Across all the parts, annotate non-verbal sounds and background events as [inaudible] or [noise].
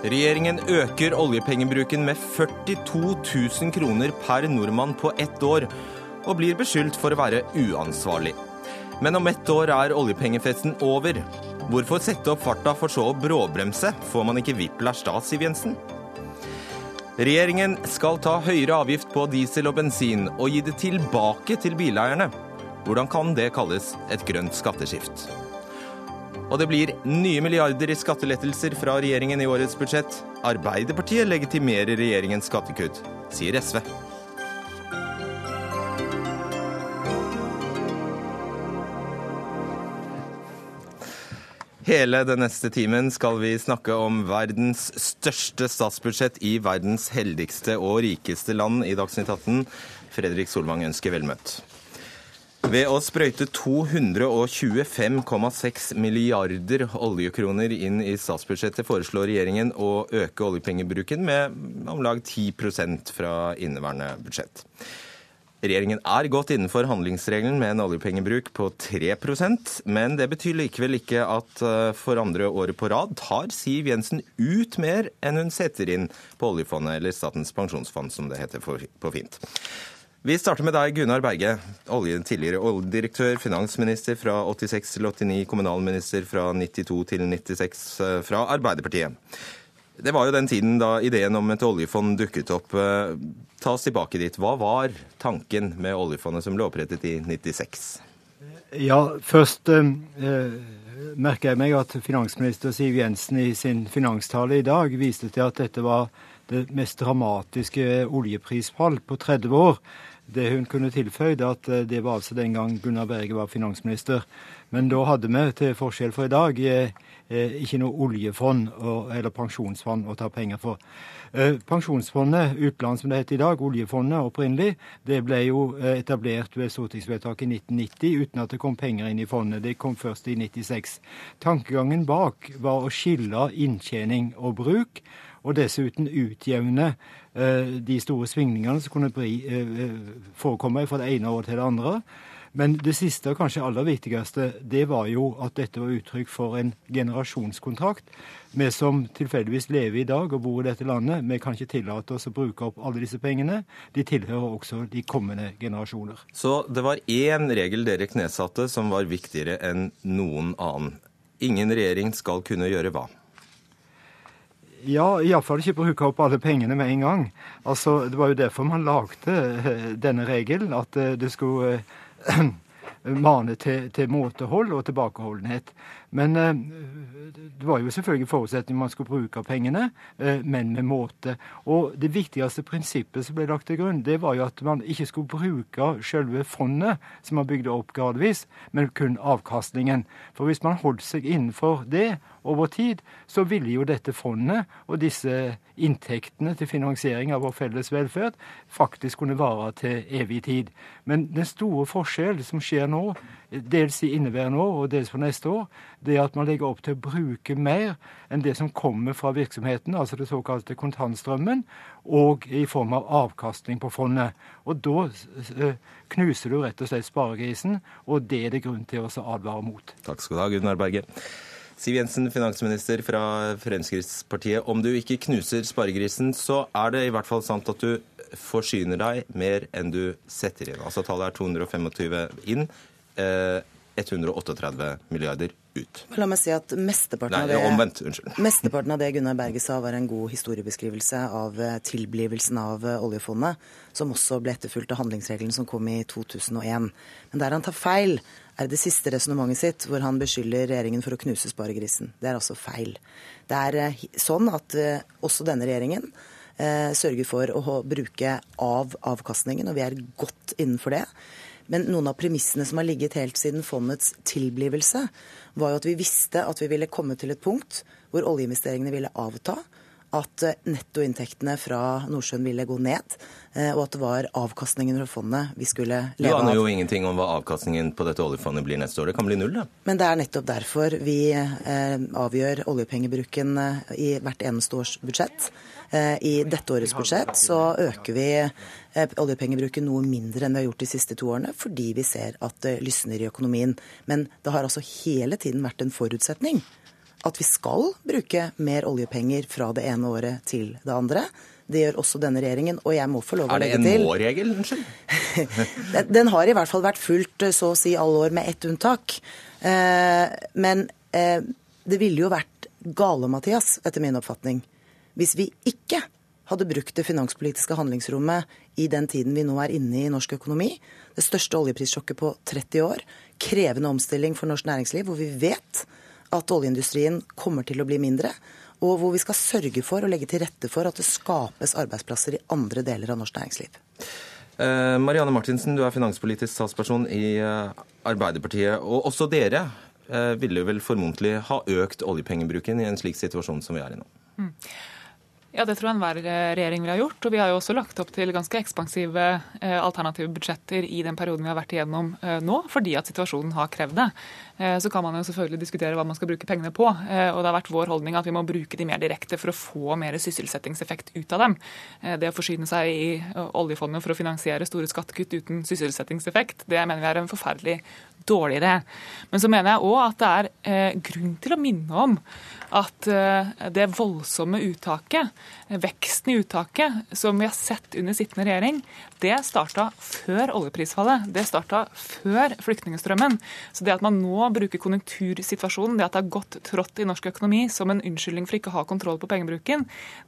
Regjeringen øker oljepengebruken med 42 000 kroner per nordmann på ett år, og blir beskyldt for å være uansvarlig. Men om ett år er oljepengefesten over. Hvorfor sette opp farta for så å bråbremse? Får man ikke whiplash da, Siv Jensen? Regjeringen skal ta høyere avgift på diesel og bensin, og gi det tilbake til bileierne. Hvordan kan det kalles et grønt skatteskift? Og det blir nye milliarder i skattelettelser fra regjeringen i årets budsjett. Arbeiderpartiet legitimerer regjeringens skattekutt, sier SV. Hele den neste timen skal vi snakke om verdens største statsbudsjett i verdens heldigste og rikeste land i Dagsnytt 18. Fredrik Solvang ønsker velmøtt. Ved å sprøyte 225,6 milliarder oljekroner inn i statsbudsjettet foreslår regjeringen å øke oljepengebruken med om lag 10% fra inneværende budsjett. Regjeringen er godt innenfor handlingsregelen med en oljepengebruk på 3% men det betyr likevel ikke at eh, for andre året på rad tar Siv Jensen ut mer enn hun setter inn på oljefondet, eller Statens pensjonsfond som det heter på fint. Vi starter med deg, Gunnar Berge. Olje, tidligere oljedirektør, finansminister fra 86 til 89, kommunalminister fra 92 til 96 eh, fra Arbeiderpartiet. Det var jo den tiden da ideen om et oljefond dukket opp. Eh, ta oss tilbake dit. Hva var tanken med oljefondet som ble opprettet i 96? Ja, først eh, eh, merker jeg meg at finansminister Siv Jensen i sin finanstale i dag viste til at dette var det mest dramatiske oljeprisfall på 30 år. Det hun kunne tilføyd, at eh, det var altså den gang Gunnar Berge var finansminister. Men da hadde vi, til forskjell fra i dag, eh, eh, ikke noe oljefond eller pensjonsfond å ta penger for. Pensjonsfondet, utland som det heter i dag, oljefondet opprinnelig, det ble jo etablert ved stortingsvedtaket i 1990 uten at det kom penger inn i fondet. Det kom først i 96. Tankegangen bak var å skille inntjening og bruk og dessuten utjevne eh, de store svingningene som kunne eh, eh, forekomme fra det ene året til det andre. Men det siste og kanskje aller viktigste, det var jo at dette var uttrykk for en generasjonskontrakt. Vi som tilfeldigvis lever i dag og bor i dette landet, vi kan ikke tillate oss å bruke opp alle disse pengene. De tilhører også de kommende generasjoner. Så det var én regel dere knesatte som var viktigere enn noen annen. Ingen regjering skal kunne gjøre hva? Ja, iallfall ikke bruke opp alle pengene med en gang. Altså, Det var jo derfor man lagde eh, denne regelen, at eh, det skulle eh, [clears throat] mane til, til måtehold og tilbakeholdenhet. Men eh, det var jo selvfølgelig forutsetning man skulle bruke pengene, eh, men med måte. Og det viktigste prinsippet som ble lagt til grunn, det var jo at man ikke skulle bruke selve fondet, som man bygde opp gradvis, men kun avkastningen. For hvis man holdt seg innenfor det over tid, så ville jo dette fondet og disse inntektene til finansiering av vår felles velferd faktisk kunne vare til evig tid. Men den store forskjellen som skjer nå, dels i inneværende år og dels for neste år, det er at man legger opp til å bruke mer enn det som kommer fra virksomheten, altså det såkalte kontantstrømmen, og i form av avkastning på fondet. Og da knuser du rett og slett sparegrisen, og det er det grunn til å advare mot. Takk skal du ha, Gunnar Berge. Siv Jensen, finansminister fra Fremskrittspartiet. Om du ikke knuser sparegrisen, så er det i hvert fall sant at du forsyner deg mer enn du setter inn. Altså tallet er 225 inn, 138 eh, milliarder ut. La meg si at mesteparten, Nei, av, det, omvendt, [laughs] mesteparten av det Gunnar Berge sa, var en god historiebeskrivelse av eh, tilblivelsen av eh, oljefondet, som også ble etterfulgt av handlingsregelen som kom i 2001. Men der han tar feil, er det siste resonnementet sitt, hvor han beskylder regjeringen for å knuse sparegrisen. Det er altså feil. Det er sånn at også denne regjeringen sørger for å bruke av avkastningen, og vi er godt innenfor det. Men noen av premissene som har ligget helt siden fondets tilblivelse, var jo at vi visste at vi ville komme til et punkt hvor oljeinvesteringene ville avta. At eh, nettoinntektene fra Nordsjøen ville gå ned, eh, og at det var avkastningen fra fondet vi skulle leve av. Du aner jo ingenting om hva avkastningen på dette oljefondet blir neste år. Det kan bli null, da. Men det er nettopp derfor vi eh, avgjør oljepengebruken i hvert eneste års budsjett. I dette årets budsjett så øker vi oljepengebruken noe mindre enn vi har gjort de siste to årene, fordi vi ser at det lysner i økonomien. Men det har altså hele tiden vært en forutsetning at vi skal bruke mer oljepenger fra det ene året til det andre. Det gjør også denne regjeringen, og jeg må få lov å legge til Er det en må-regel? Unnskyld. [laughs] Den har i hvert fall vært fulgt så å si alle år, med ett unntak. Eh, men eh, det ville jo vært gale, Mathias, etter min oppfatning, hvis vi ikke hadde brukt det finanspolitiske handlingsrommet i den tiden vi nå er inne i norsk økonomi. Det største oljeprissjokket på 30 år. Krevende omstilling for norsk næringsliv, hvor vi vet at oljeindustrien kommer til å bli mindre, og hvor vi skal sørge for å legge til rette for at det skapes arbeidsplasser i andre deler av norsk næringsliv. Eh, Marianne Martinsen, du er finanspolitisk statsperson i eh, Arbeiderpartiet. Og også dere eh, ville vel formodentlig ha økt oljepengebruken i en slik situasjon som vi er i nå? Mm. Ja, det tror jeg enhver regjering ville ha gjort. Og vi har jo også lagt opp til ganske ekspansive eh, alternative budsjetter i den perioden vi har vært igjennom eh, nå, fordi at situasjonen har krevd det. Så kan man jo selvfølgelig diskutere hva man skal bruke pengene på. Og det har vært vår holdning at vi må bruke de mer direkte for å få mer sysselsettingseffekt ut av dem. Det å forsyne seg i oljefondet for å finansiere store skattekutt uten sysselsettingseffekt, det mener vi er en forferdelig dårlig idé. Men så mener jeg òg at det er grunn til å minne om at eh, det voldsomme uttaket, veksten i uttaket, som vi har sett under sittende regjering, det starta før oljeprisfallet. Det starta før flyktningstrømmen. Så det at man nå bruker konjunktursituasjonen, det at det har gått trått i norsk økonomi som en unnskyldning for ikke å ha kontroll på pengebruken,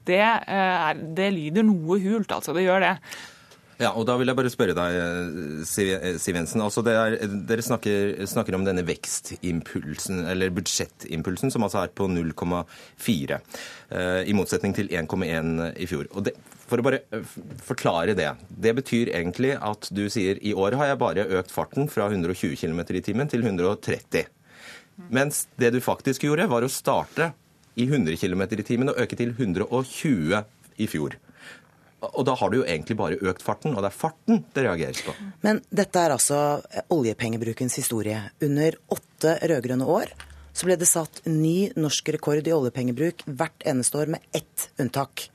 det, eh, er, det lyder noe hult, altså. Det gjør det. Ja, og da vil jeg bare spørre deg, eh, Siv Jensen. Altså er, dere snakker, snakker, om denne vekstimpulsen, eller budsjettimpulsen, som altså er på 0,4. Eh, I motsetning til 1,1 i fjor. Og det, for å bare eh, forklare det. Det betyr egentlig at du sier i år har jeg bare økt farten fra 120 km i timen til 130. Mens det du faktisk gjorde, var å starte i 100 km i timen og øke til 120 i fjor. Og da har du jo egentlig bare økt farten, og det er farten det reageres på. Men dette er altså oljepengebrukens historie. Under åtte rød-grønne år så ble det satt ny norsk rekord i oljepengebruk hvert eneste år, med ett unntak.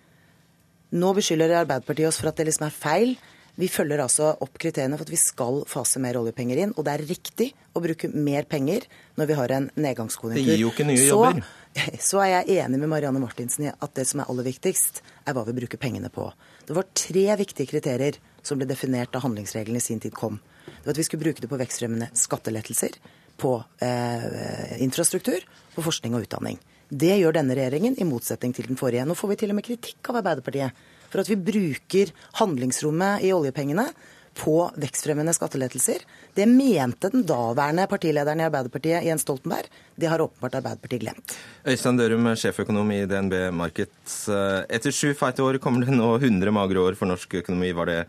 Nå beskylder Arbeiderpartiet oss for at det liksom er feil. Vi følger altså opp kriteriene for at vi skal fase mer oljepenger inn. Og det er riktig å bruke mer penger når vi har en nedgangskonjunktur. Det gir jo ikke nye jobber. Så, [laughs] så er jeg enig med Marianne Martinsen i at det som er aller viktigst, er hva vi bruker pengene på. Det var tre viktige kriterier som ble definert da handlingsregelen i sin tid kom. Det var at vi skulle bruke det på vekstfremmende skattelettelser, på eh, infrastruktur, på forskning og utdanning. Det gjør denne regjeringen, i motsetning til den forrige. Nå får vi til og med kritikk av Arbeiderpartiet for at vi bruker handlingsrommet i oljepengene på vekstfremmende skattelettelser. Det mente den daværende partilederen i Arbeiderpartiet, Jens Stoltenberg. Det har åpenbart Arbeiderpartiet glemt. Øystein Dørum, sjeføkonom i DNB Markets. Etter sju feite år kommer det nå 100 magre år for norsk økonomi, var det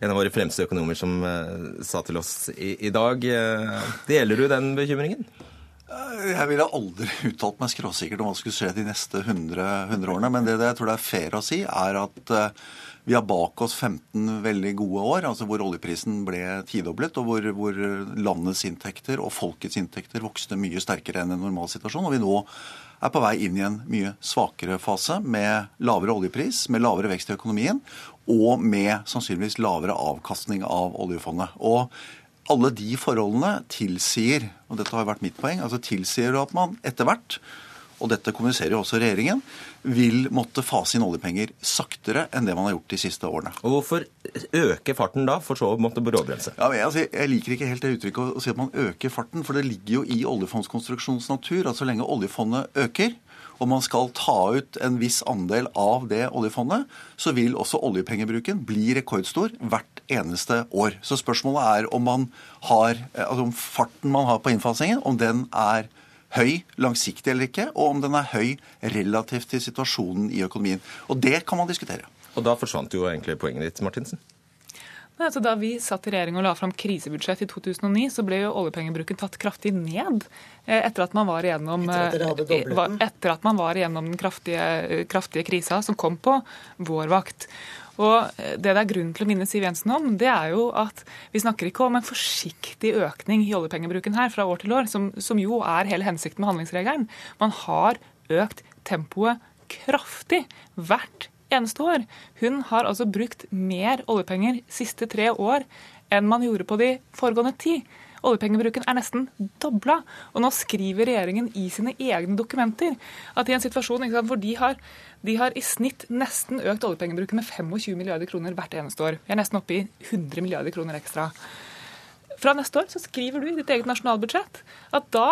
en av våre fremste økonomer som eh, sa til oss i, i dag. Eh, deler du den bekymringen? Jeg ville aldri [laughs] uttalt meg skråsikkert om hva som skulle skje de neste 100, 100 årene. Men det, det, jeg tror det er fair å si, er at uh, vi har bak oss 15 veldig gode år, altså hvor oljeprisen ble tidoblet, og hvor, hvor, landets inntekter og folkets inntekter vokste mye sterkere enn en normal situasjon. Og vi nå er på vei inn i en mye svakere fase med lavere oljepris, med lavere vekst i økonomien og med sannsynligvis lavere avkastning av oljefondet. Og alle de forholdene tilsier, og dette har vært mitt poeng, altså tilsier at man etter hvert og dette kommuniserer jo også regjeringen, vil måtte fase inn oljepenger saktere enn det man har gjort de siste årene. Og Hvorfor øke farten da, for så å måtte bråbremse? Ja, jeg, altså, jeg liker ikke helt det uttrykket å, å si at man øker farten, for det ligger jo i oljefondskonstruksjonens natur at så lenge oljefondet øker, og man skal ta ut en viss andel av det oljefondet, så vil også oljepengebruken bli rekordstor hvert eneste år. Så spørsmålet er om man har, altså om farten man har på innfasingen, om den er høy langsiktig eller ikke, og om den er høy relativt til situasjonen i økonomien. Og det kan man diskutere. Og da forsvant jo egentlig poenget ditt, Martinsen. Altså, da vi satt i regjering og la fram krisebudsjett i 2009, så ble jo oljepengebruken tatt kraftig ned. Eh, etter at man var igjennom, etter at, eh, etter at man var igjennom den kraftige, kraftige krisa som kom på vår vakt. Og Det det er grunn til å minne Siv Jensen om, det er jo at vi snakker ikke om en forsiktig økning i oljepengebruken her fra år til år, som, som jo er hele hensikten med handlingsregelen. Man har økt tempoet kraftig hvert eneste år. Hun har altså brukt mer oljepenger siste tre år enn man gjorde på de foregående ti. Oljepengebruken er nesten dobla. Og nå skriver regjeringen i sine egne dokumenter at i en situasjon sant, hvor de har, de har, i snitt nesten økt oljepengebruken med 25 milliarder kroner hvert eneste år. Vi er nesten oppe i 100 milliarder kroner ekstra. Fra neste år så skriver du i ditt eget nasjonalbudsjett at da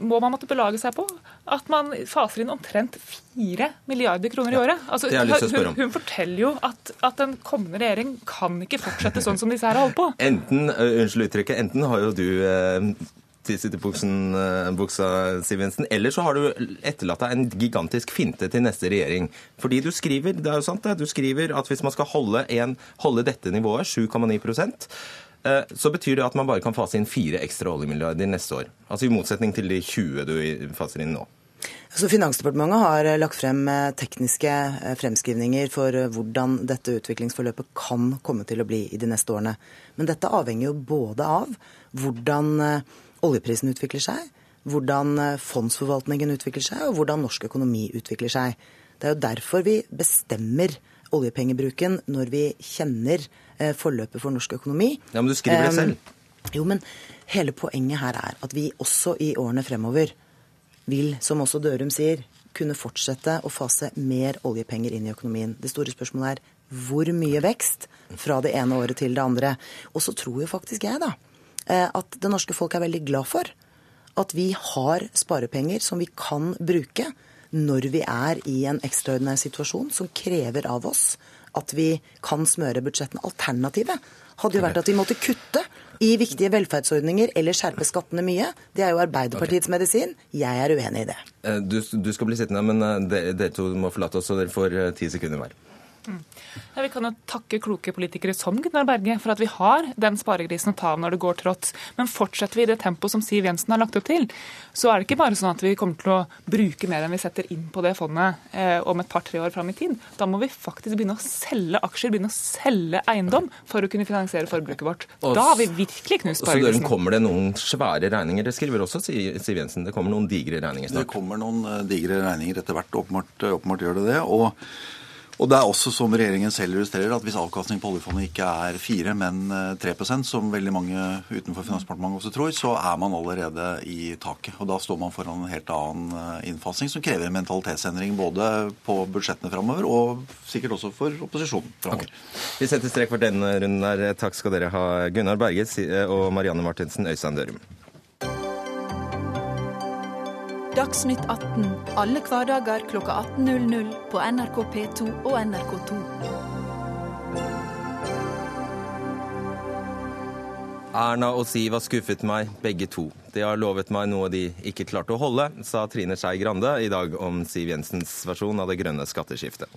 må man måtte belage seg på at man faser inn omtrent 4 milliarder kroner i året. Altså, hun, hun, forteller jo at, at en kommende regjering kan ikke fortsette sånn som disse her har holdt på. [laughs] Enten, unnskyld uttrykket, enten har jo du eh, tisset i buksa, Siv Jensen. Eller så har du etterlatt deg en gigantisk finte til neste regjering. Fordi du skriver det er jo sant det, du skriver at hvis man skal holde, en, holde dette nivået, 7,9 Eh, så betyr det at man bare kan fase inn fire ekstra oljemilliarder neste år. Altså i motsetning til de 20 du faser inn nå. Så Finansdepartementet har eh, lagt frem eh, tekniske fremskrivninger for hvordan dette utviklingsforløpet kan komme til å bli i de neste årene. Men dette avhenger jo både av hvordan oljeprisen utvikler seg, hvordan fondsforvaltningen utvikler seg, og hvordan norsk økonomi utvikler seg. Det er jo derfor vi bestemmer oljepengebruken når vi kjenner Eh, forløpet for norsk økonomi. Ja, Men du skriver det selv. Jo, men hele poenget her er at vi også i årene fremover vil, som også Dørum sier, kunne fortsette å fase mer oljepenger inn i økonomien. Det store spørsmålet er hvor mye vekst fra det ene året til det andre. Og så tror jo faktisk jeg, da, eh, at det norske folk er veldig glad for at vi har sparepenger som vi kan bruke når vi er i en ekstraordinær situasjon som krever av oss at vi kan smøre budsjettene. Alternativet hadde jo vært at vi måtte kutte i viktige velferdsordninger eller skjerpe skattene mye. Det er jo Arbeiderpartiets okay. medisin. Jeg er uenig i det. Eh, du, du skal bli sittende, men eh, dere to må forlate oss, så dere får eh, ti sekunder hver. Mm. Ja, vi kan jo takke kloke politikere som Gunnar Berge for at vi har den sparegrisen å ta av når det går trått. Men fortsetter vi i det tempoet som Siv Jensen har lagt opp til, så er det ikke bare sånn at vi kommer til å bruke mer enn vi setter inn på det fondet eh, om et par-tre år fram i tid. Da må vi faktisk begynne å selge aksjer, begynne å selge eiendom for å kunne finansiere forbruket vårt. Da har vi virkelig knust sparegrisen. Så kommer det noen svære regninger? Det skriver også Siv Jensen. Det kommer noen digre regninger snart. Det kommer noen eh, digre regninger etter hvert. Åpenbart, åpenbart gjør det det. og og det er også som regjeringen selv illustrerer, at hvis avkastning på oljefondet ikke er 4, men 3 eh, som veldig mange utenfor Finansdepartementet også tror, så er man allerede i taket. Og da står man foran en helt annen eh, innfasing som krever en mentalitetsendring både på budsjettene framover og sikkert også for opposisjonen framover. Okay. Vi setter strek for denne runden her. Takk skal dere ha, Gunnar Berge og Marianne Martinsen Øystein Dørum. Dagsnytt 18 alle hverdager kl 18.00 på NRK P2 og NRK2. Erna og Siv har skuffet meg, begge to. De har lovet meg noe de ikke klarte å holde, sa Trine Skei Grande i dag om Siv Jensens versjon av det grønne skatteskiftet.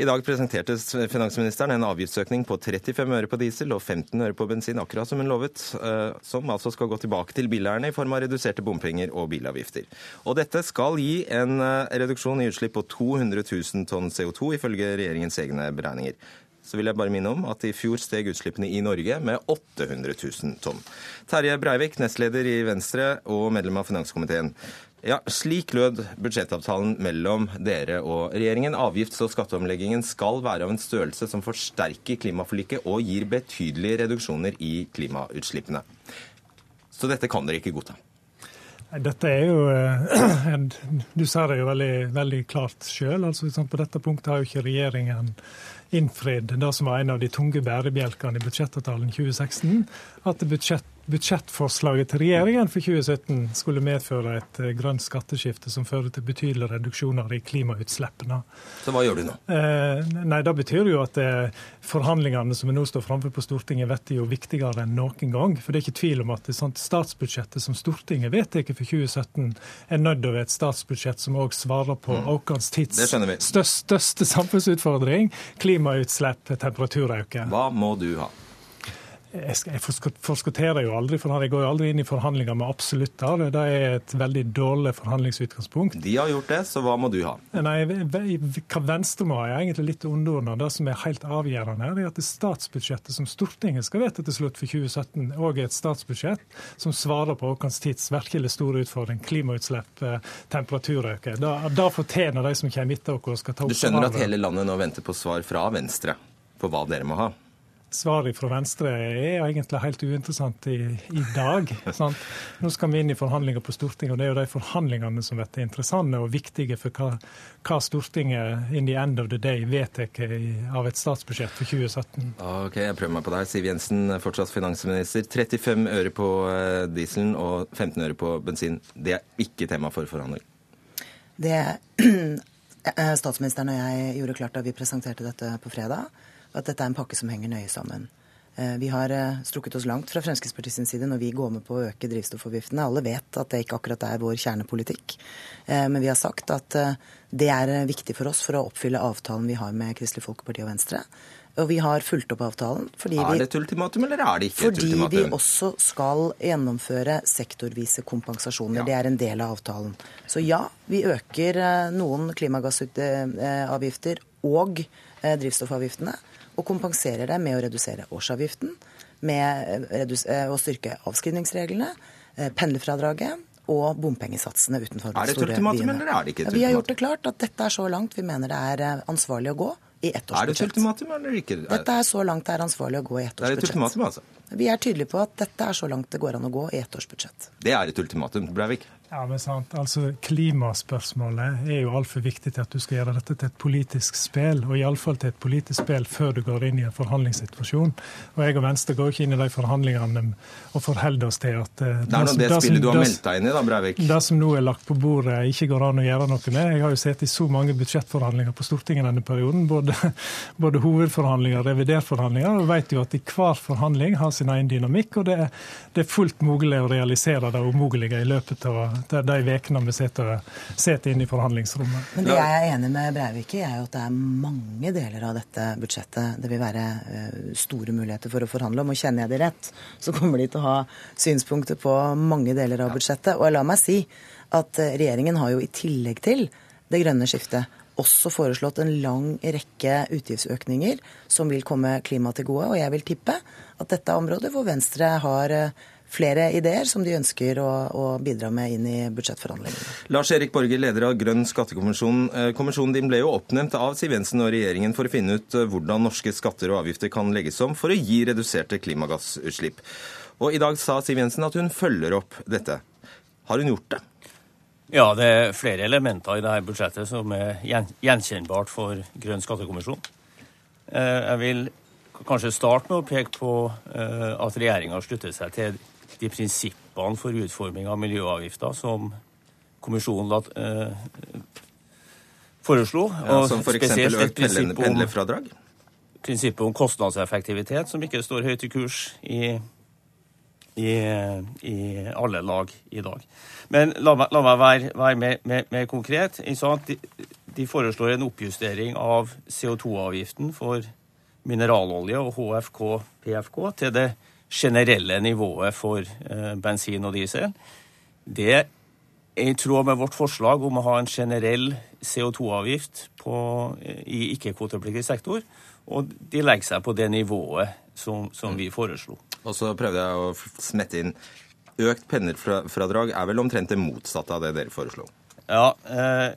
I dag presenterte finansministeren en avgiftsøkning på 35 øre på diesel og 15 øre på bensin, akkurat som hun lovet, eh, som altså skal gå tilbake til bileierne i form av reduserte bompenger og bilavgifter. Og dette skal gi en eh, reduksjon i utslipp på 200 000 tonn CO2, ifølge regjeringens egne beregninger. Så vil jeg bare minne om at i fjor steg utslippene i Norge med 800 000 tonn. Terje Breivik, nestleder i Venstre og medlem av finanskomiteen. Ja, Slik lød budsjettavtalen mellom dere og regjeringen. Avgifts- og skatteomleggingen skal være av en størrelse som forsterker klimaforliket og gir betydelige reduksjoner i klimautslippene. Så dette kan dere ikke godta? Dette er jo eh, [clears throat] Du sa det jo veldig, veldig klart sjøl. Altså, på dette punktet har jo ikke regjeringen innfridd det som var en av de tunge bærebjelkene i budsjettavtalen 2016. At budsjett budsjettforslaget til regjeringen for 2017 skulle medføre et eh, grønt skatteskifte som fører til betydelige reduksjoner i klimautslippene. Så hva gjør du nå? Eh, nei, Det betyr jo at eh, forhandlingene som vi nå står framfor på Stortinget, blir jo viktigere enn noen gang. For det er ikke tvil om at det sånt statsbudsjettet som Stortinget vedtar for 2017, er nødt til å være et statsbudsjett som òg svarer på mm. vår tids største, største samfunnsutfordring, klimautslipp, temperaturøkning. Hva må du ha? Jeg forskutterer jo aldri, for jeg går jo aldri inn i forhandlinger med absolutter. Det er et veldig dårlig forhandlingsutgangspunkt. De har gjort det, så hva må du ha? Nei, Hva Venstre må ha, er egentlig litt underordna. Det som er helt avgjørende, er at det statsbudsjettet som Stortinget skal vedta til slutt for 2017, òg er et statsbudsjett som svarer på vår tids virkelig store utfordring. Klimautslipp, temperaturøkning. temperaturøkning. Da, fortjener de som kommer etter oss, skal ta opp Du skjønner at hele landet nå venter på svar fra Venstre på hva dere må ha? Svaret fra Venstre er egentlig helt uinteressant i, i dag. Sant? Nå skal vi inn i forhandlinger på Stortinget, og det er jo de forhandlingene som blir interessante og viktige for hva, hva, Stortinget in the end of the day vedtar av et statsbudsjett for 2017. Ok, Jeg prøver meg på deg. Siv Jensen, fortsatt finansminister. 35 øre på eh, dieselen og 15 øre på bensin. Det er ikke tema for forhandling? Det [clears throat] statsministeren og jeg gjorde klart da vi presenterte dette på fredag at dette er en pakke som henger nøye sammen. Eh, vi har eh, strukket oss langt fra Fremskrittspartiets side når vi går med på å øke drivstoffavgiftene. Alle vet at det ikke akkurat er vår kjernepolitikk. Eh, men vi har sagt at det er viktig for oss for å oppfylle avtalen vi har med Kristelig Folkeparti og Venstre. Og vi har fulgt opp avtalen. Fordi er det et ultimatum, eller er det ikke et ultimatum? Fordi vi også skal gjennomføre sektorvise kompensasjoner. Ja. Det er en del av avtalen. Så ja, vi øker noen klimagassavgifter og drivstoffavgiftene og kompenserer det med å redusere årsavgiften, med eh, eh, å styrke avskrivningsreglene, eh, pendlerfradraget og bompengesatsene utenfor de store byene. Er det et ultimatum, eller er det ikke et ultimatum? Vi har gjort det klart at dette er så langt vi mener det er ansvarlig å gå i ettårsbudsjett. Er det et ultimatum eller ikke? Dette er så langt det er ansvarlig å gå i ettårsbudsjett. budsjett. er et ultimatum, altså? Vi er tydelige på at dette er så langt det går an å gå i ettårsbudsjett. Det er et ultimatum, Breivik? Ja, men sant. Altså, Klimaspørsmålet er jo altfor viktig til at du skal gjøre dette til et politisk spill, og iallfall til et politisk spill før du går inn i en forhandlingssituasjon. Og jeg og Venstre går ikke inn i de forhandlingene og forholder oss til at uh, Det er nå det, det spillet du har meldt deg inn i, da, Breivik? Det som nå er lagt på bordet, ikke går an å gjøre noe med. Jeg har jo sett i så mange budsjettforhandlinger på Stortinget denne perioden, både, [laughs] både hovedforhandlinger og revidertforhandlinger, og vet jo at i hver forhandling har sin egen dynamikk, og det er, det er fullt mulig å realisere det umulige i løpet av de ukene vi sitter, sitter inne i forhandlingsrommet. Men det jeg er enig med Breivik i, er jo at det er mange deler av dette budsjettet det vil være eh, store muligheter for å forhandle om. Og kjenner jeg det rett, så kommer de til å ha synspunkter på mange deler av budsjettet. Og la meg si at eh, regjeringen har jo i tillegg til det grønne skiftet også foreslått en lang rekke utgiftsøkninger som vil komme klimaet til gode. Og jeg vil tippe at dette er områder hvor Venstre har eh, flere ideer som de ønsker å, å, bidra med inn i budsjettforhandlingene. Lars Erik Borge, leder av Grønn skattekommisjon. Eh, kommisjonen din ble jo oppnevnt av Siv Jensen og regjeringen for å finne ut eh, hvordan norske skatter og avgifter kan legges om for å gi reduserte klimagassutslipp. Og I dag sa Siv Jensen at hun følger opp dette. Har hun gjort det? Ja, det er flere elementer i dette budsjettet som er gjenkjennbart for Grønn skattekommisjon. Eh, jeg vil kanskje starte med å peke på at regjeringa slutter seg til de prinsippene for utforming av miljøavgifter som kommisjonen la, eh, foreslo. Ja, som f.eks. økt pendlerfradrag? Prinsippet om kostnadseffektivitet, som ikke står høyt i kurs i, i, i alle lag i dag. Men la meg, la meg være, være mer, mer, mer, konkret. De, de, foreslår en oppjustering av CO2-avgiften for mineralolje og HFK, PFK til det generelle nivået for eh, bensin og diesel. Det er i tråd med vårt forslag om å ha en generell CO2-avgift i ikke-kvotepliktig sektor. Og de legger seg på det nivået som, som vi foreslo. Og så prøvde jeg å smette inn Økt pendlerfradrag er vel omtrent det motsatte av det dere foreslo? Ja, eh,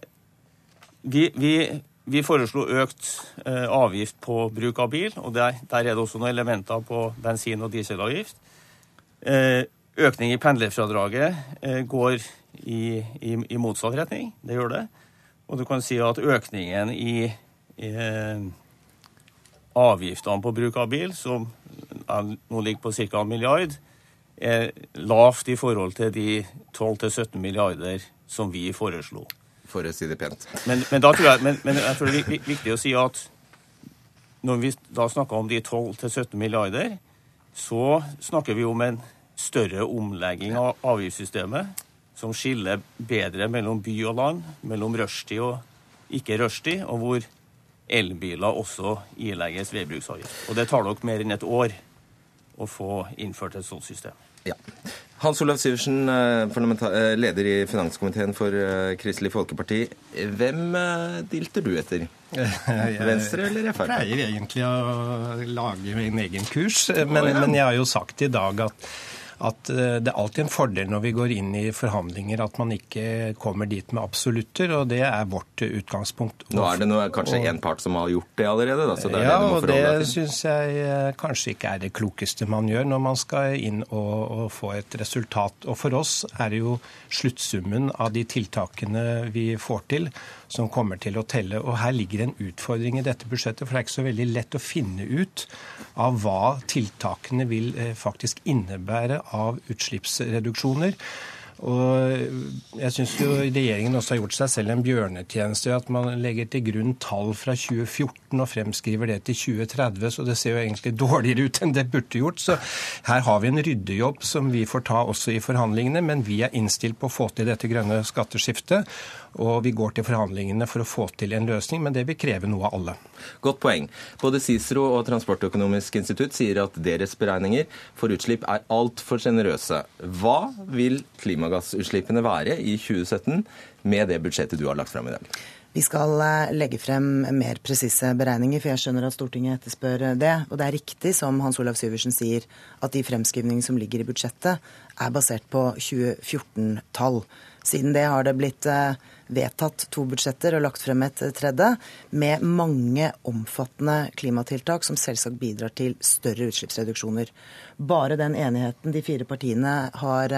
vi, vi vi foreslo økt eh, avgift på bruk av bil, og der, der, er det også noen elementer på bensin- og dieselavgift. Eh, økning i pendlerfradraget eh, går i, i, i, motsatt retning. Det gjør det. Og du kan si at økningen i, i avgiftene på bruk av bil, som nå ligger på ca. en milliard, er lavt i forhold til de 12-17 milliarder som vi foreslo for å si det pent. Men, men, jeg, men, men jeg, tror det er viktig å si at når vi da snakker om de 12-17 milliarder, så snakker vi om en større omlegging av avgiftssystemet som skiller bedre mellom by og land, mellom rushtid og ikke rushtid, og hvor elbiler også ilegges veibruksavgift. Og det tar nok mer enn et år å få innført et sånt system. Ja. Hans Olav Syversen, leder i finanskomiteen for Kristelig Folkeparti. Hvem dilter du etter? [laughs] Venstre eller Frp? Jeg pleier egentlig å lage min egen kurs, men, men jeg har jo sagt i dag at at eh, det er alltid en fordel når vi går inn i forhandlinger at man ikke kommer dit med absolutter, og det er vårt utgangspunkt. Nå er det noe, kanskje én part som har gjort det allerede? Da, det ja, det og det syns jeg eh, kanskje ikke er det klokeste man gjør når man skal inn og, og få et resultat. Og for oss er det jo sluttsummen av de tiltakene vi får til, som kommer til å telle. Og her ligger en utfordring i dette budsjettet, for det er ikke så veldig lett å finne ut av hva tiltakene vil eh, faktisk innebære av utslippsreduksjoner. Og jeg syns regjeringen også har gjort seg selv en bjørnetjeneste at man legger til grunn tall fra 2014 og fremskriver det til 2030, så det ser jo egentlig dårligere ut enn det burde gjort. Så her har vi en ryddejobb som vi får ta også i forhandlingene, men vi er innstilt på å få til dette grønne skatteskiftet. Og vi går til forhandlingene for å få til en løsning, men det vil kreve noe av alle. Godt poeng. Både Cicero og Transportøkonomisk institutt sier at deres beregninger for utslipp er altfor sjenerøse. Hva vil klimagassutslippene være i 2017 med det budsjettet du har lagt frem i dag? Vi skal eh, legge frem mer presise beregninger, for jeg skjønner at Stortinget etterspør det. Og det er riktig som Hans Olav Syversen sier, at de fremskrivningene som ligger i budsjettet, er basert på 2014-tall. Siden det har det blitt eh, vedtatt to budsjetter og lagt frem et tredje, med mange omfattende klimatiltak som selvsagt bidrar til større utslippsreduksjoner. Bare den enigheten de fire partiene har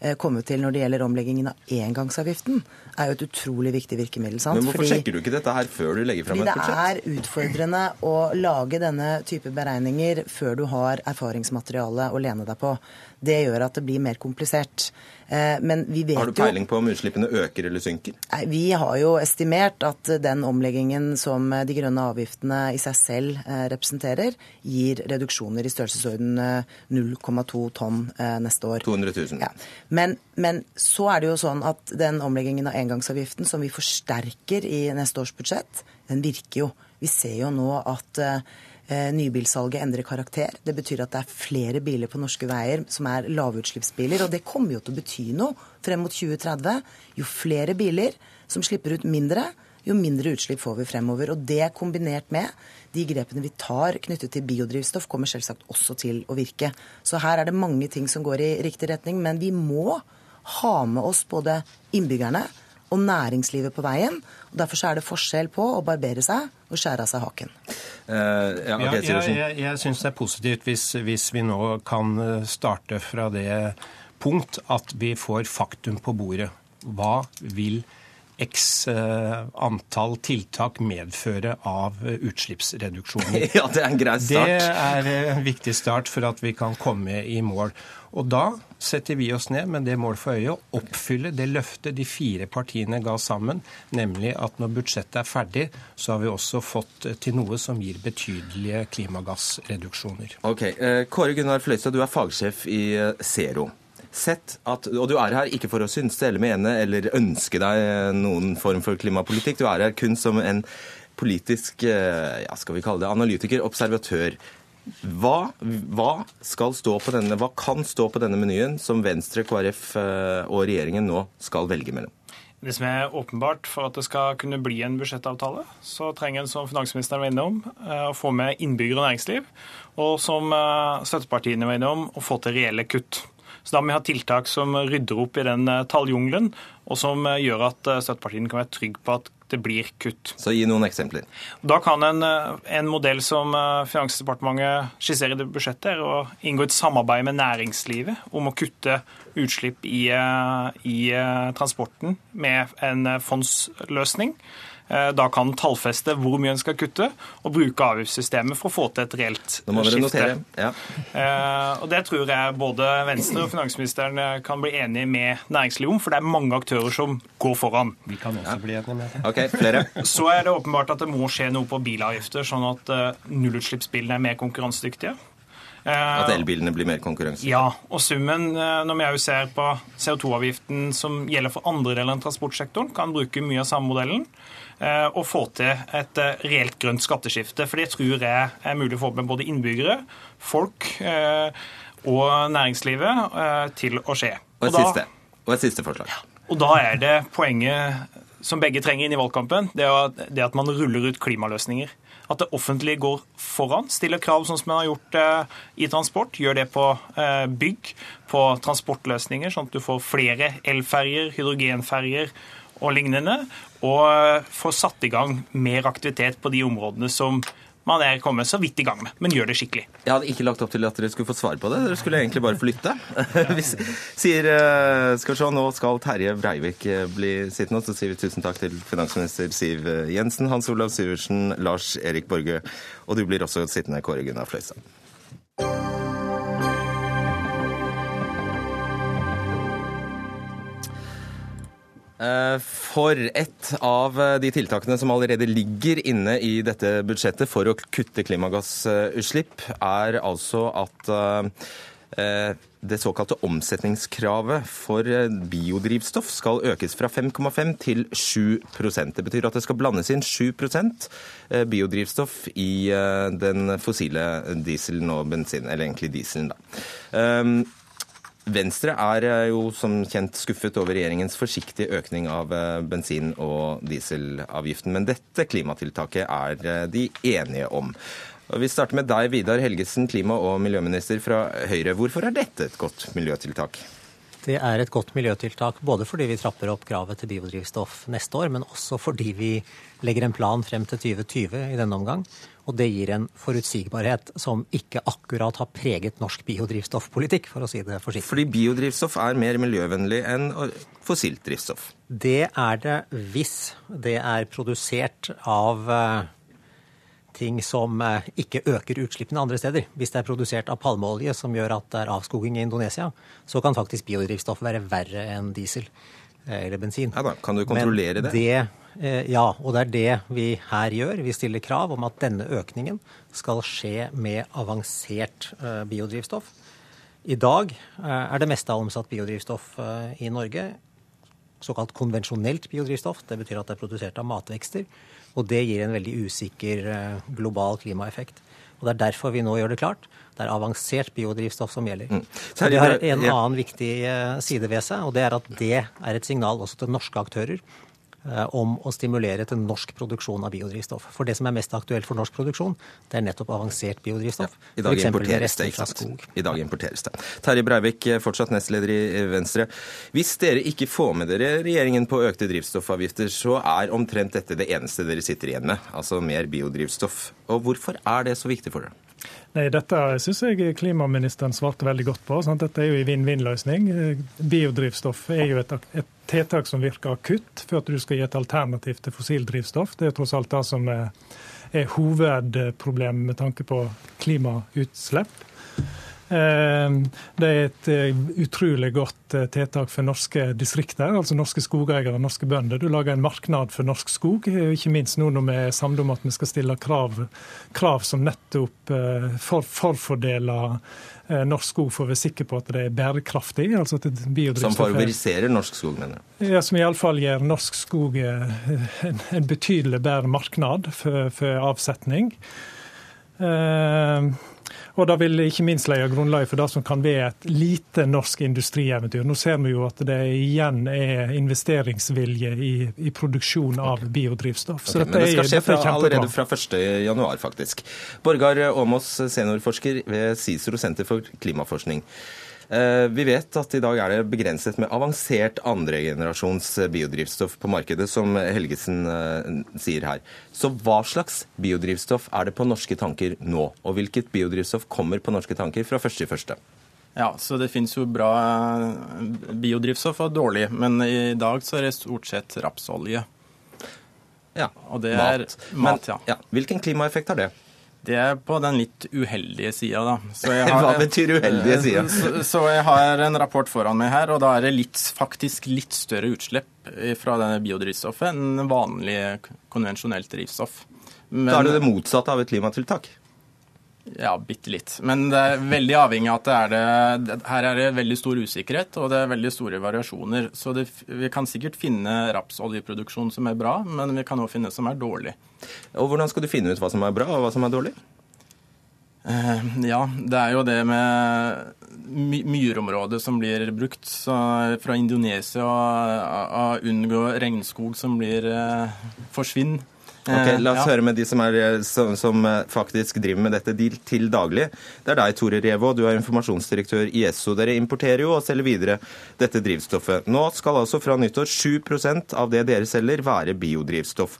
eh, kommet til når det gjelder omleggingen av engangsavgiften, er jo et utrolig viktig virkemiddel. sant? Men hvorfor fordi, sjekker du ikke dette her før du legger frem et budsjett? Fordi det er utfordrende å lage denne type beregninger før du har erfaringsmateriale å lene deg på. Det gjør at det blir mer komplisert. Eh, men vi vet jo Har du peiling på om utslippene øker eller synker? Vi har jo estimert at den omleggingen som de grønne avgiftene i seg selv eh, representerer, gir reduksjoner i størrelsesorden 0,2 eh, tonn neste år. 200 000. Ja. Men, men, så er det jo sånn at den omleggingen av engangsavgiften som vi forsterker i neste års budsjett, den virker jo. Vi ser jo nå at nybilsalget endrer karakter. Det betyr at det er flere biler på norske veier som er lavutslippsbiler. Og det kommer jo til å bety noe frem mot 2030. Jo flere biler som slipper ut mindre, jo mindre utslipp får vi fremover. Og det kombinert med de grepene vi tar knyttet til biodrivstoff, kommer selvsagt også til å virke. Så her er det mange ting som går i riktig retning. Men vi må ha med oss både innbyggerne og næringslivet på veien. og Derfor er det forskjell på å barbere seg og skjære av seg haken. Uh, ja, okay, ja, jeg jeg, jeg syns det er positivt hvis, hvis, vi nå kan eh, starte fra det punkt at vi får faktum på bordet. Hva vil x uh, antall tiltak medføre av utslippsreduksjoner? [laughs] Ja, Det er en grei start. Det er en viktig start for at vi kan komme i mål. Og da setter vi oss ned med det mål for øye å oppfylle det løftet de fire partiene ga sammen, nemlig at når budsjettet er ferdig, så har vi også fått til noe som gir betydelige klimagassreduksjoner. Ok, eh, Kåre Gunnar Fløystad, du er fagsjef i eh, Zero. Sett at, og Du er her ikke for å synse eller mene eller ønske deg eh, noen form for klimapolitikk. Du er her kun som en politisk ja, skal vi kalle det, analytiker, observatør. Hva, hva, skal stå på denne, hva kan stå på denne menyen som Venstre, KrF eh, og regjeringen nå skal velge mellom? Det som er åpenbart For at det skal kunne bli en budsjettavtale, så trenger en, som finansministeren var innom, om å få med innbyggere og næringsliv. Og som eh, støttepartiene var innom, å få til reelle kutt. Så da må vi ha tiltak som rydder opp i den talljungelen, og som gjør at støttepartiene kan være trygge på at det blir kutt. Så Gi noen eksempler. Da kan en, eh, en modell som eh, Finansdepartementet skisserer i det budsjettet, er å inngå et samarbeid med næringslivet om å kutte utslipp i, eh, i transporten med en fondsløsning. Eh, da kan tallfeste hvor mye en skal kutte, og bruke avgiftssystemet for å få til et reelt dere skifte. Ja. Eh, og Det tror jeg både Venstre og finansministeren eh, kan bli enige med næringslivet om, for det er mange aktører som går foran. Vi kan også bli enige med det. Ok, flere. Så er det åpenbart at det må skje noe på bilavgifter, sånn at nullutslippsbilene er mer konkurransedyktige. At elbilene blir mer konkurransedyktige? Ja, og summen, når vi ser på CO2-avgiften som gjelder for andre deler enn transportsektoren, kan bruke mye av samme modellen og få til et reelt grønt skatteskifte. For det tror jeg er mulig å få med både innbyggere, folk og næringslivet til å skje. Og et, siste, og et siste forslag. Og da er det poenget som begge trenger inn i valgkampen, det er det at man ruller ut klimaløsninger. At det offentlige går foran, stiller krav sånn som man har gjort eh, i transport. Gjør det på eh, bygg, på transportløsninger, sånn at du får flere elferger, hydrogenferger og lignende. Og få satt i gang mer aktivitet på de områdene som man er kommet så vidt i gang med, men gjør det skikkelig. Jeg hadde ikke lagt opp til at dere skulle få svar på det. Dere skulle egentlig bare få lytte. [laughs] [laughs] Hvis, sier skal vi se, Nå skal Terje Breivik bli sittende, så sier vi tusen takk til finansminister Siv Jensen, Hans Olav Syversen, Lars Erik Borge, og du blir også sittende, Kåre Gunnar Fløystad. For et av de tiltakene som allerede ligger inne i dette budsjettet for å kutte klimagassutslipp, er altså at det såkalte omsetningskravet for biodrivstoff skal økes fra 5,5 til 7% Det betyr at det skal blandes inn 7% biodrivstoff i den fossile dieselen og bensin, eller egentlig dieselen. da. Venstre er jo som kjent skuffet over regjeringens forsiktige økning av bensin- og dieselavgiften, men dette klimatiltaket er de enige om. Vi starter med deg, Vidar Helgesen, klima- og miljøminister fra Høyre. Hvorfor er dette et godt miljøtiltak? Det er et godt miljøtiltak både fordi vi trapper opp kravet til biodrivstoff neste år, men også fordi vi legger en plan frem til 2020 i denne omgang. Og det gir en forutsigbarhet som ikke akkurat har preget norsk biodrivstoffpolitikk, for å si det forsiktig. Fordi biodrivstoff er mer miljøvennlig enn fossilt drivstoff? Det er det hvis det er produsert av ting som ikke øker utslippene andre steder. Hvis det er produsert av palmeolje som gjør at det er avskoging i Indonesia, så kan faktisk biodrivstoff være verre enn diesel eller bensin. Ja da, Kan du kontrollere Men det? Ja, og det er det vi her gjør. Vi stiller krav om at denne økningen skal skje med avansert biodrivstoff. I dag er det meste av omsatt biodrivstoff i Norge såkalt konvensjonelt biodrivstoff. Det betyr at det er produsert av matvekster. Og det gir en veldig usikker global klimaeffekt. Og Det er derfor vi nå gjør det klart. Det er avansert biodrivstoff som gjelder. Mm. Så det har en annen viktig side ved seg, og det er at det er et signal også til norske aktører om å stimulere til norsk produksjon av biodrivstoff. For det som er mest aktuelt for norsk produksjon, det er nettopp avansert biodrivstoff. Ja, I dag importeres det, ikke sant? I dag importeres det. Terje Breivik, fortsatt nestleder i Venstre. Hvis dere ikke får med dere regjeringen på økte drivstoffavgifter, så er omtrent dette det eneste dere sitter igjen med, altså mer biodrivstoff. Og hvorfor er det så viktig for dere? Nei, Dette syns jeg klimaministeren svarte veldig godt på. Sant? Dette er jo en vinn-vinn-løsning. Biodrivstoff er jo et, et, tiltak som virker akutt for at du skal gi et alternativ til fossildrivstoff. Det er tross alt det som er, er hovedproblemet med tanke på klimautslipp. Det er et utrolig godt tiltak for norske distrikter, altså norske skogeiere og norske bønder. Du lager en marknad for norsk skog, ikke minst nå når vi er samlet om at vi skal stille krav, krav som nettopp for, forfordeler norsk skog for å være sikker på at det er bærekraftig. altså at Som favoriserer norsk skog, mener du? Ja, Som iallfall gjør norsk skog en, en betydelig bedre marknad for, for avsetning. Uh, og det vil ikke minst legge grunnlaget for det som kan være et lite norsk industrieventyr. Nå ser vi jo at det igjen er investeringsvilje i, i produksjon av biodrivstoff. Okay, men det skal skje fra, allerede fra 1.1, faktisk. Borgar Aamås, seniorforsker ved CICERO senter for klimaforskning. Vi vet at i dag er det begrenset med avansert andregenerasjons biodrivstoff på markedet, som Helgesen sier her. Så hva slags biodrivstoff er det på norske tanker nå? Og hvilket biodrivstoff kommer på norske tanker fra 1.1.? Ja, så Det finnes jo bra biodrivstoff og dårlig, men i dag så er det stort sett rapsolje. Ja, og det er mat. mat ja. ja. Hvilken klimaeffekt har det? Det er på den litt uheldige sida, da. [laughs] Har, Hva betyr uheldige sida? Så, så, jeg har en rapport foran meg her, og da er det litt, faktisk litt større utslipp fra denne biodrivstoffet enn vanlig konvensjonelt drivstoff. Men, da er det det motsatte av et klimatiltak? Ja, bitte litt. Men det er veldig avhengig av at det er det, her er det veldig stor usikkerhet og det er veldig store variasjoner. Så det, vi kan sikkert finne rapsoljeproduksjon som er bra, men vi kan også finne som er dårlig. Og Hvordan skal du finne ut hva som er bra og hva som er dårlig? Eh, ja, det er jo det med my myrområdet som blir brukt så fra Indonesia, og unngå regnskog som blir eh, forsvinner. Ok, La oss Ja. høre med de som, er, eh, som, som eh, faktisk driver med dette til, til daglig. Det er deg, Tore Revå. Du er informasjonsdirektør i Esso. Dere importerer jo og selger videre dette drivstoffet. Nå skal altså fra nyttår 7% av det dere selger, være biodrivstoff.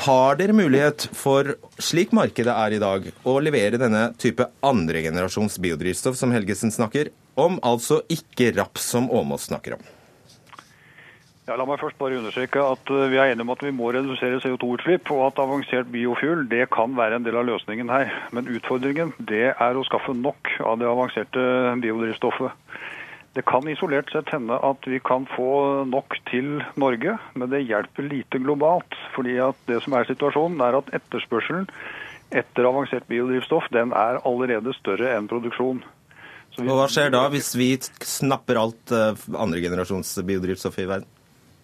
Har dere mulighet for, slik markedet er i dag, å levere denne type andregenerasjons biodrivstoff som Helgesen snakker om, altså ikke raps som Åmås snakker om? Ja, la meg først bare understreke at eh, vi er enige om at vi må redusere CO2-utslipp, og at avansert biofuel det kan være en del av løsningen her. Men utfordringen det er å skaffe nok av det avanserte biodrivstoffet. Det kan isolert sett hende at vi kan få nok til Norge, men det hjelper lite globalt. fordi at det som er situasjonen er at etterspørselen etter avansert biodrivstoff den er allerede større enn produksjon. Og hva skjer da hvis vi snapper alt eh, andregenerasjons biodrivstoff i verden?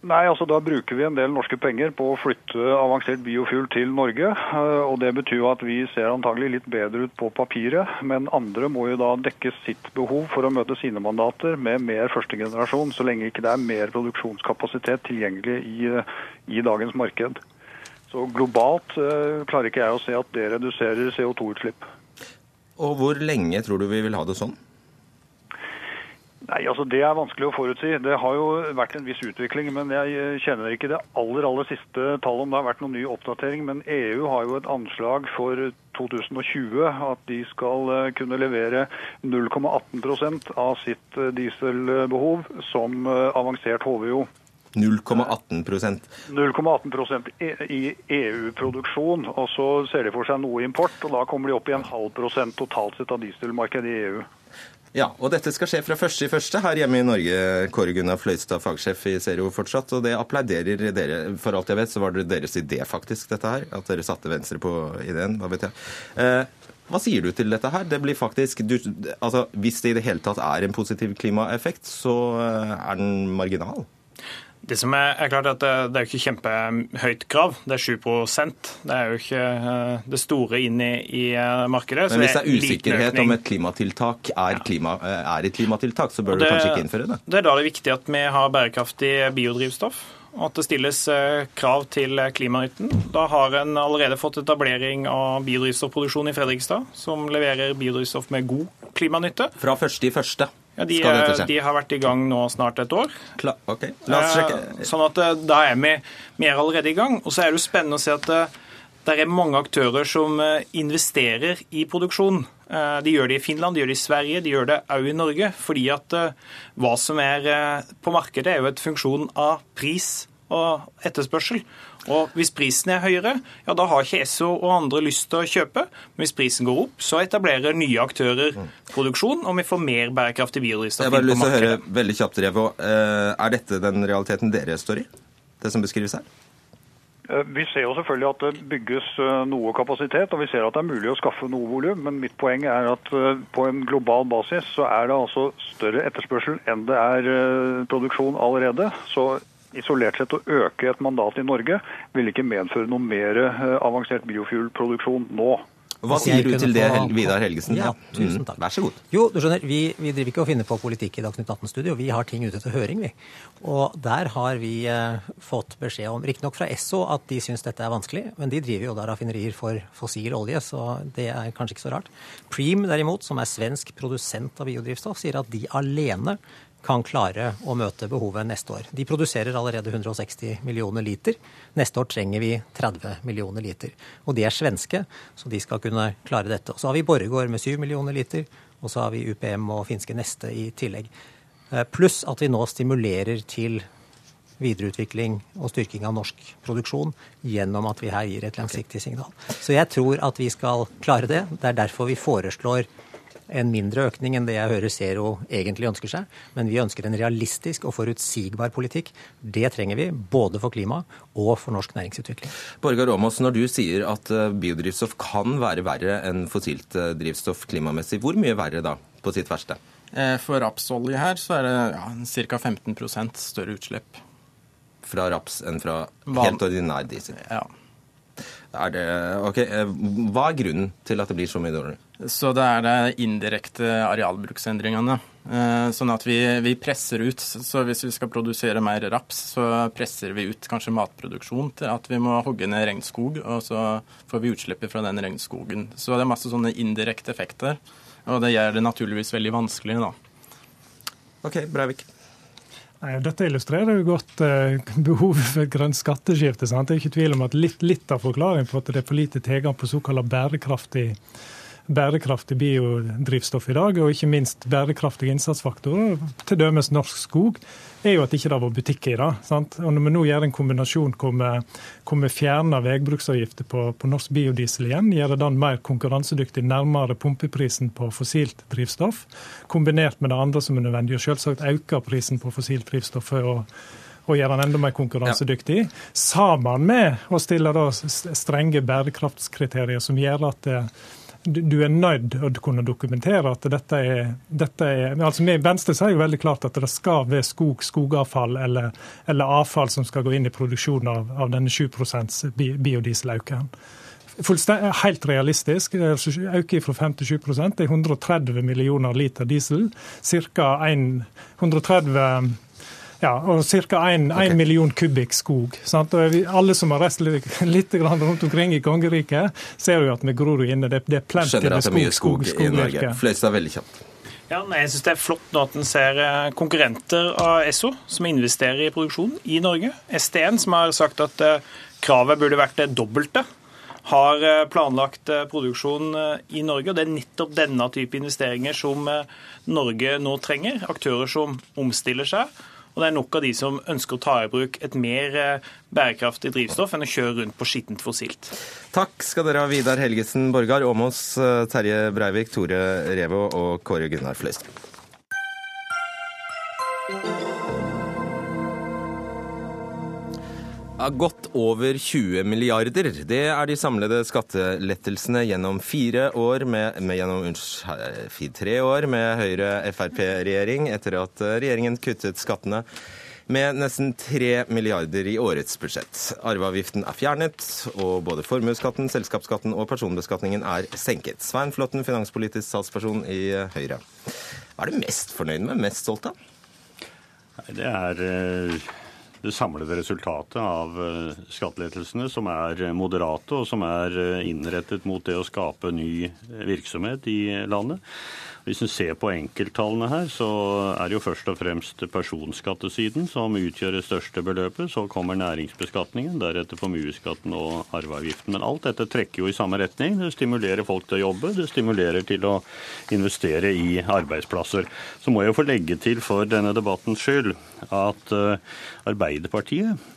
Nei, altså Da bruker vi en del norske penger på å flytte avansert biofuel til Norge. eh, og Det betyr at vi ser antagelig litt bedre ut på papiret, men andre må jo da dekke sitt behov for å møte sine mandater med mer førstegenerasjon, så lenge ikke det er mer produksjonskapasitet tilgjengelig i, eh, i dagens marked. Så globalt eh, klarer ikke jeg å se at det reduserer CO2-utslipp. Og hvor lenge tror du vi vil ha det sånn? Nei, altså Det er vanskelig å forutsi. Det har jo vært en viss utvikling. Men jeg eh, kjenner ikke det aller aller siste tallet om det har vært noen ny oppdatering. Men EU har jo et anslag for 2020 at de skal eh, kunne levere 0,18 av sitt eh, dieselbehov som avansert HVO. 0,18% 0,18 i- i EU-produksjon, og så ser de for seg noe import. og Da kommer de opp i en halv prosent totalt sett av dieselmarkedet i EU. Ja, og dette skal skje fra første i første her hjemme i Norge. Kåre Gunnar Fløystad, fagsjef i Zero fortsatt, og det applauderer dere. For alt jeg vet, så var det deres idé, faktisk, dette her. At dere satte Venstre på ideen, hva vet jeg. Eh, hva sier du til dette her? Det blir faktisk, du, altså, Hvis det i det hele tatt er en positiv klimaeffekt, så eh, er den marginal. Det som er, er klart at det, det er jo ikke kjempehøyt krav, det er 7% Det er jo ikke eh, det store inn i, i eh, markedet. Men hvis det er usikkerhet om et klimatiltak er, klima, eh, er et klimatiltak, så bør det, du kanskje ikke innføre det? Det er da det er viktig at vi har bærekraftig biodrivstoff. Og at det stilles krav til klimanytten. Da har en allerede fått etablering av biodrivstoffproduksjon i Fredrikstad, som leverer biodrivstoff med god klimanytte. Fra første i første Ja, de, de har vært i gang nå snart et år. Kla ok, La oss sjekke. Eh, Sånn at eh, da er vi, vi er allerede i gang. Og så er det jo spennende å se at eh, det er mange aktører som investerer i produksjon. De gjør det i Finland, de gjør det i Sverige, de gjør det òg i Norge. Fordi at hva som er på markedet, er jo et funksjon av pris og etterspørsel. Og Hvis prisen er høyere, ja da har ikke Esso og andre lyst til å kjøpe. Men hvis prisen går opp, så etablerer nye aktører produksjon, og vi får mer bærekraftig biodrivstoff Jeg har bare lyst til å høre veldig kjapt, Revo. Eh, Er dette den realiteten dere står i? Det som beskrives her? Eh, Vi ser jo selvfølgelig at det bygges eh, noe kapasitet, og vi ser at det er mulig å skaffe noe volum. Men mitt poeng er at på en global basis så er det altså større etterspørsel enn det er produksjon allerede. Så isolert sett å øke et mandat i Norge vil ikke medføre noe mer eh, avansert biofuelproduksjon nå. Hva sier du til det, Vidar Helgesen? Ja, tusen Mm, takk. Vær så god. Jo, du skjønner, vi, vi driver ikke og finner på politikk i Dagsnytt 18-studio. Vi har ting ute til høring, vi. Og der har vi eh, fått beskjed om, riktignok fra Esso, at de syns dette er vanskelig, men de driver jo da raffinerier for fossil olje, så det er kanskje ikke så rart. Preem derimot, som er svensk produsent av biodrivstoff, sier at de alene kan klare å møte behovet neste år. De produserer allerede 160 millioner liter. Neste år trenger vi 30 millioner liter. Og de er svenske, så de skal kunne klare dette. Og så har vi Borregaard med 7 millioner liter, og så har vi UPM og finske Neste i tillegg. Eh, Pluss at vi nå stimulerer til videreutvikling og styrking av norsk produksjon gjennom at vi her gir et langsiktig signal. Så jeg tror at vi skal klare det. Det er derfor vi foreslår en mindre økning enn det jeg hører Zero egentlig ønsker seg. Men vi ønsker en realistisk og forutsigbar politikk. Det trenger vi både for klima og for norsk næringsutvikling. Borgar Aamodt, når du sier at eh, biodrivstoff kan være verre enn fossilt eh, drivstoff klimamessig, hvor mye verre da, på sitt verste? Eh, for rapsolje her så er det ja, ca. 15% større utslipp. Fra raps enn fra helt ordinær diesel? Ja. Er det, ok, eh, Hva er grunnen til at det blir så mye dårligere? Så det er de indirekte arealbruksendringene. Eh, sånn at vi, vi, presser ut. Så hvis vi skal produsere mer raps, så presser vi ut kanskje matproduksjon til at vi må hogge ned regnskog, og så får vi utslippet fra den regnskogen. Så det er masse sånne indirekte effekter. Og det gjør det naturligvis veldig vanskelig, da. OK, Breivik. Nei, dette illustrerer jo godt eh, [laughs] behovet for et grønt skatteskifte. Sant? Det er ikke tvil om at litt, litt av forklaringen på at det er for lite tilgang på såkalt bærekraftig bærekraftig biodrivstoff i dag, og ikke minst bærekraftige innsatsfaktorer, t.d. norsk skog, er jo at det ikke har vært butikk i det. Sant? Og Når vi nå gjør en kombinasjon hvor vi fjerner veibruksavgifter på, på, norsk biodiesel igjen, gjør den mer konkurransedyktig nærmere pumpeprisen på fossilt drivstoff, kombinert med det andre som er nødvendig, og selvsagt øker prisen på fossilt drivstoff å og gjøre den enda mer konkurransedyktig, ja. sammen med å stille strenge bærekraftskriterier som gjør at du er nødt å kunne dokumentere at dette er, dette er altså vi i Venstre sier jo veldig klart at det skal være skog, skogavfall eller, eller avfall som skal gå inn i produksjonen av, av denne 7% biodieselauken. Helt realistisk. Øke fra 5 til 7 Det er 130 millioner liter diesel. Ca. 130 ja, og ca. 1 okay. million kubikk skog. Sant? Og alle som har reist litt rundt omkring i kongeriket, ser jo at vi gror inne. Det, det er plenty med skog, skog, skog, i Norge. Fløystad, veldig kjapt. Ja, nei, jeg synes Det er flott nå at en ser eh, konkurrenter av Esso som investerer i produksjon i Norge. STN, som har sagt at eh, kravet burde vært det dobbelte, har eh, planlagt produksjon i Norge. og Det er nettopp denne type investeringer som Norge nå trenger. Aktører som omstiller seg og det er nok av de som ønsker å ta i bruk et mer eh, bærekraftig drivstoff enn å kjøre rundt på skittent fossilt. Takk skal dere ha, Vidar Helgesen Borgar, Åmås, eh, Terje Breivik, Tore Revo og Kåre Gunnar Fløystad. Godt over 20 milliarder. Det er de samlede skattelettelsene gjennom fire år med, med gjennom tre år med Høyre-Frp-regjering, etter at regjeringen kuttet skattene med nesten 3 milliarder i årets budsjett. Arveavgiften er fjernet, og både formuesskatten, selskapsskatten og personbeskatningen er senket. Svein Flåtten, finanspolitisk talsperson i Høyre. Hva er du mest fornøyd med, mest stolt av? Det er eh, det samlede resultatet av eh, skattelettelsene, som er moderate og som er eh, innrettet mot det å skape ny virksomhet i landet. Hvis en ser på enkelttallene her, så er det jo først og fremst personskattesiden som utgjør det største beløpet. Så kommer næringsbeskatningen, deretter formuesskatten og arveavgiften. Men alt dette trekker jo i samme retning. Det stimulerer folk til å jobbe, det stimulerer til å investere i arbeidsplasser. Så må jeg jo få legge til for denne debattens skyld at eh, Arbeiderpartiet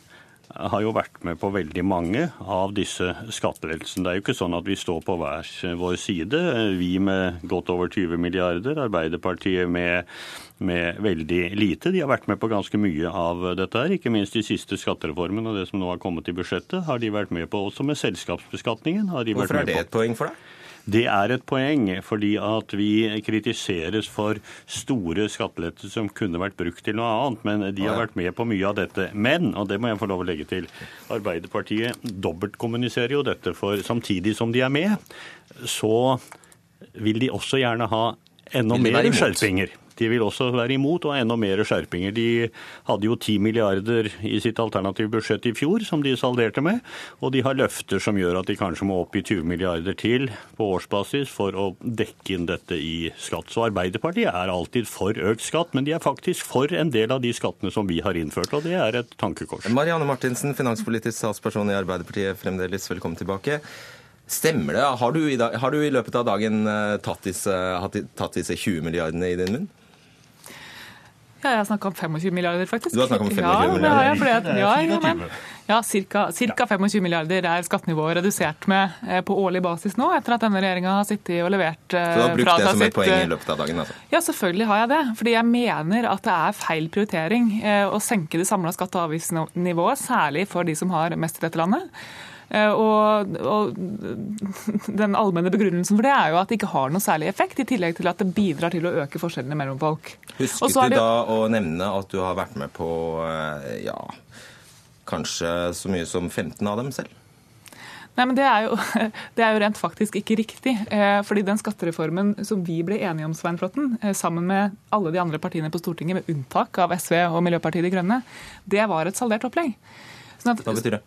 har jo vært med på veldig mange av disse skattelettelsene. Det er jo ikke sånn at vi står på hver vår side. Vi med godt over 20 milliarder, Arbeiderpartiet med, med veldig lite. De har vært med på ganske mye av dette her. Ikke minst de siste skattereformene og det som nå har kommet i budsjettet, har de vært med på. Også med selskapsbeskatningen har de Hvorfor vært med på. Hvorfor er det et poeng for deg? Det er et poeng, fordi at vi kritiseres for store skattelettelser som kunne vært brukt til noe annet. Men de har vært med på mye av dette. Men, og det må jeg få lov å legge til, Arbeiderpartiet dobbeltkommuniserer jo dette. For samtidig som de er med, så vil de også gjerne ha enda mer skjerpinger. De vil også være imot og enda mer skjerpinger. De hadde jo 10 milliarder i sitt alternative budsjett i fjor, som de salderte med. Og de har løfter som gjør at de kanskje må opp i 20 milliarder til på årsbasis for å dekke inn dette i skatt. Så Arbeiderpartiet er alltid for økt skatt, men de er faktisk for en del av de skattene som vi har innført. Og det er et tankekors. Marianne Martinsen, finanspolitisk statsperson i Arbeiderpartiet fremdeles, velkommen tilbake. Stemmer det? Har du, i, dag, har du i løpet av dagen eh, tatt disse, tatt disse 20 milliardene i din munn? Ja, jeg har snakka om 25 milliarder, faktisk. Du har snakka om 25 milliarder? ja. Det har jeg, ja, ja, men, Ja, cirka 25 milliarder er skattenivået redusert med eh, på årlig basis nå, etter at denne regjeringa har sittet og levert Så du har brukt det som et poeng i løpet av dagen? altså? Ja, selvfølgelig har jeg det. Fordi jeg mener at det er feil prioritering å senke det samla skatte- og avgiftsnivået, særlig for de som har mest i dette landet. Og, og, Den allmenne begrunnelsen for det er jo at det ikke har noe særlig effekt, i tillegg til at det bidrar til å øke forskjellene mellom folk. Husket du da å nevne at du har vært med på ja, kanskje så mye som 15 av dem selv? Nei, men det er, jo, [laughs] det er, jo, rent faktisk ikke riktig. fordi den skattereformen som vi ble enige om, Svein Flåtten, sammen med alle de andre partiene på Stortinget, med unntak av SV og Miljøpartiet De Grønne, det var et saldert opplegg. Sånn at, Hva betyr det?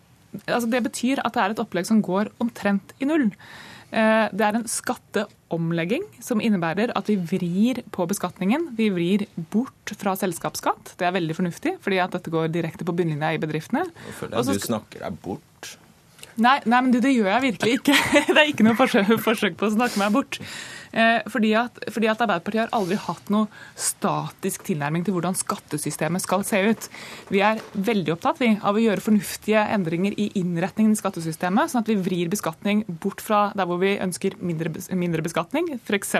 Altså, det betyr at det er et opplegg som går omtrent i null. Det er en skatteomlegging som innebærer at vi vrir på beskatningen. Vi vrir bort fra selskapsskatt. Det er veldig fornuftig, fordi at dette går direkte på bunnlinja i bedriftene. Jeg føler at du snakker deg bort. Nei, nei, men det, det gjør jeg virkelig ikke. [laughs] Det er ikke noe forsøk, forsøk på å snakke meg bort. Eh, fordi, at, fordi at Arbeiderpartiet har aldri hatt noe statisk tilnærming til hvordan skattesystemet skal se ut. Vi er veldig opptatt vi, av å gjøre fornuftige endringer i innretningen i skattesystemet, sånn at vi vrir beskatning bort fra der hvor vi ønsker mindre, mindre beskatning, f.eks.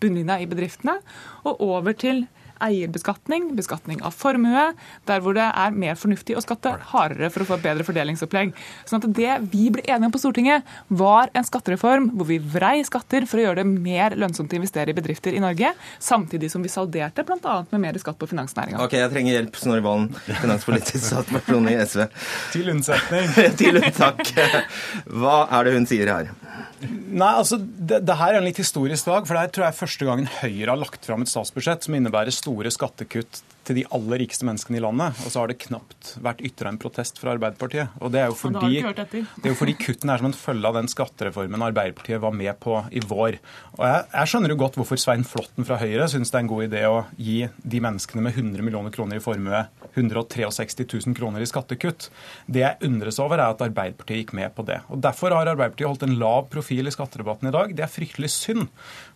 bunnlinja i bedriftene, og over til eierbeskatning, beskatning av formue, der hvor det er mer fornuftig å skatte hardere for å få et bedre fordelingsopplegg. Sånn at Det vi ble enige om på Stortinget, var en skattereform hvor vi vrei skatter for å gjøre det mer lønnsomt å investere i bedrifter i Norge, samtidig som vi salderte bl.a. med mer skatt på finansnæringa. Ok, jeg trenger hjelp, Snorre Valen, finanspolitisk [laughs] talsperson i SV. Til unnsetning. [laughs] Til unntak. Hva er det hun sier her? Nei, altså, det, det, her er en litt historisk dag. for Det er tror jeg, første gangen Høyre har lagt fram et statsbudsjett som innebærer store skattekutt til de aller rikeste menneskene i landet. Og så har det knapt vært ytra en protest fra Arbeiderpartiet. Og Det er jo fordi, det er jo fordi kuttene er som en følge av den skattereformen Arbeiderpartiet var med på i vår. Og Jeg, jeg skjønner jo godt hvorfor Svein Flåtten fra Høyre syns det er en god idé å gi de menneskene med 100 millioner kroner i formue 163 000 kroner i skattekutt. Det jeg undres over, er at Arbeiderpartiet gikk med på det. Og Derfor har Arbeiderpartiet holdt en lav profil i skattedebatten i dag. Det er fryktelig synd,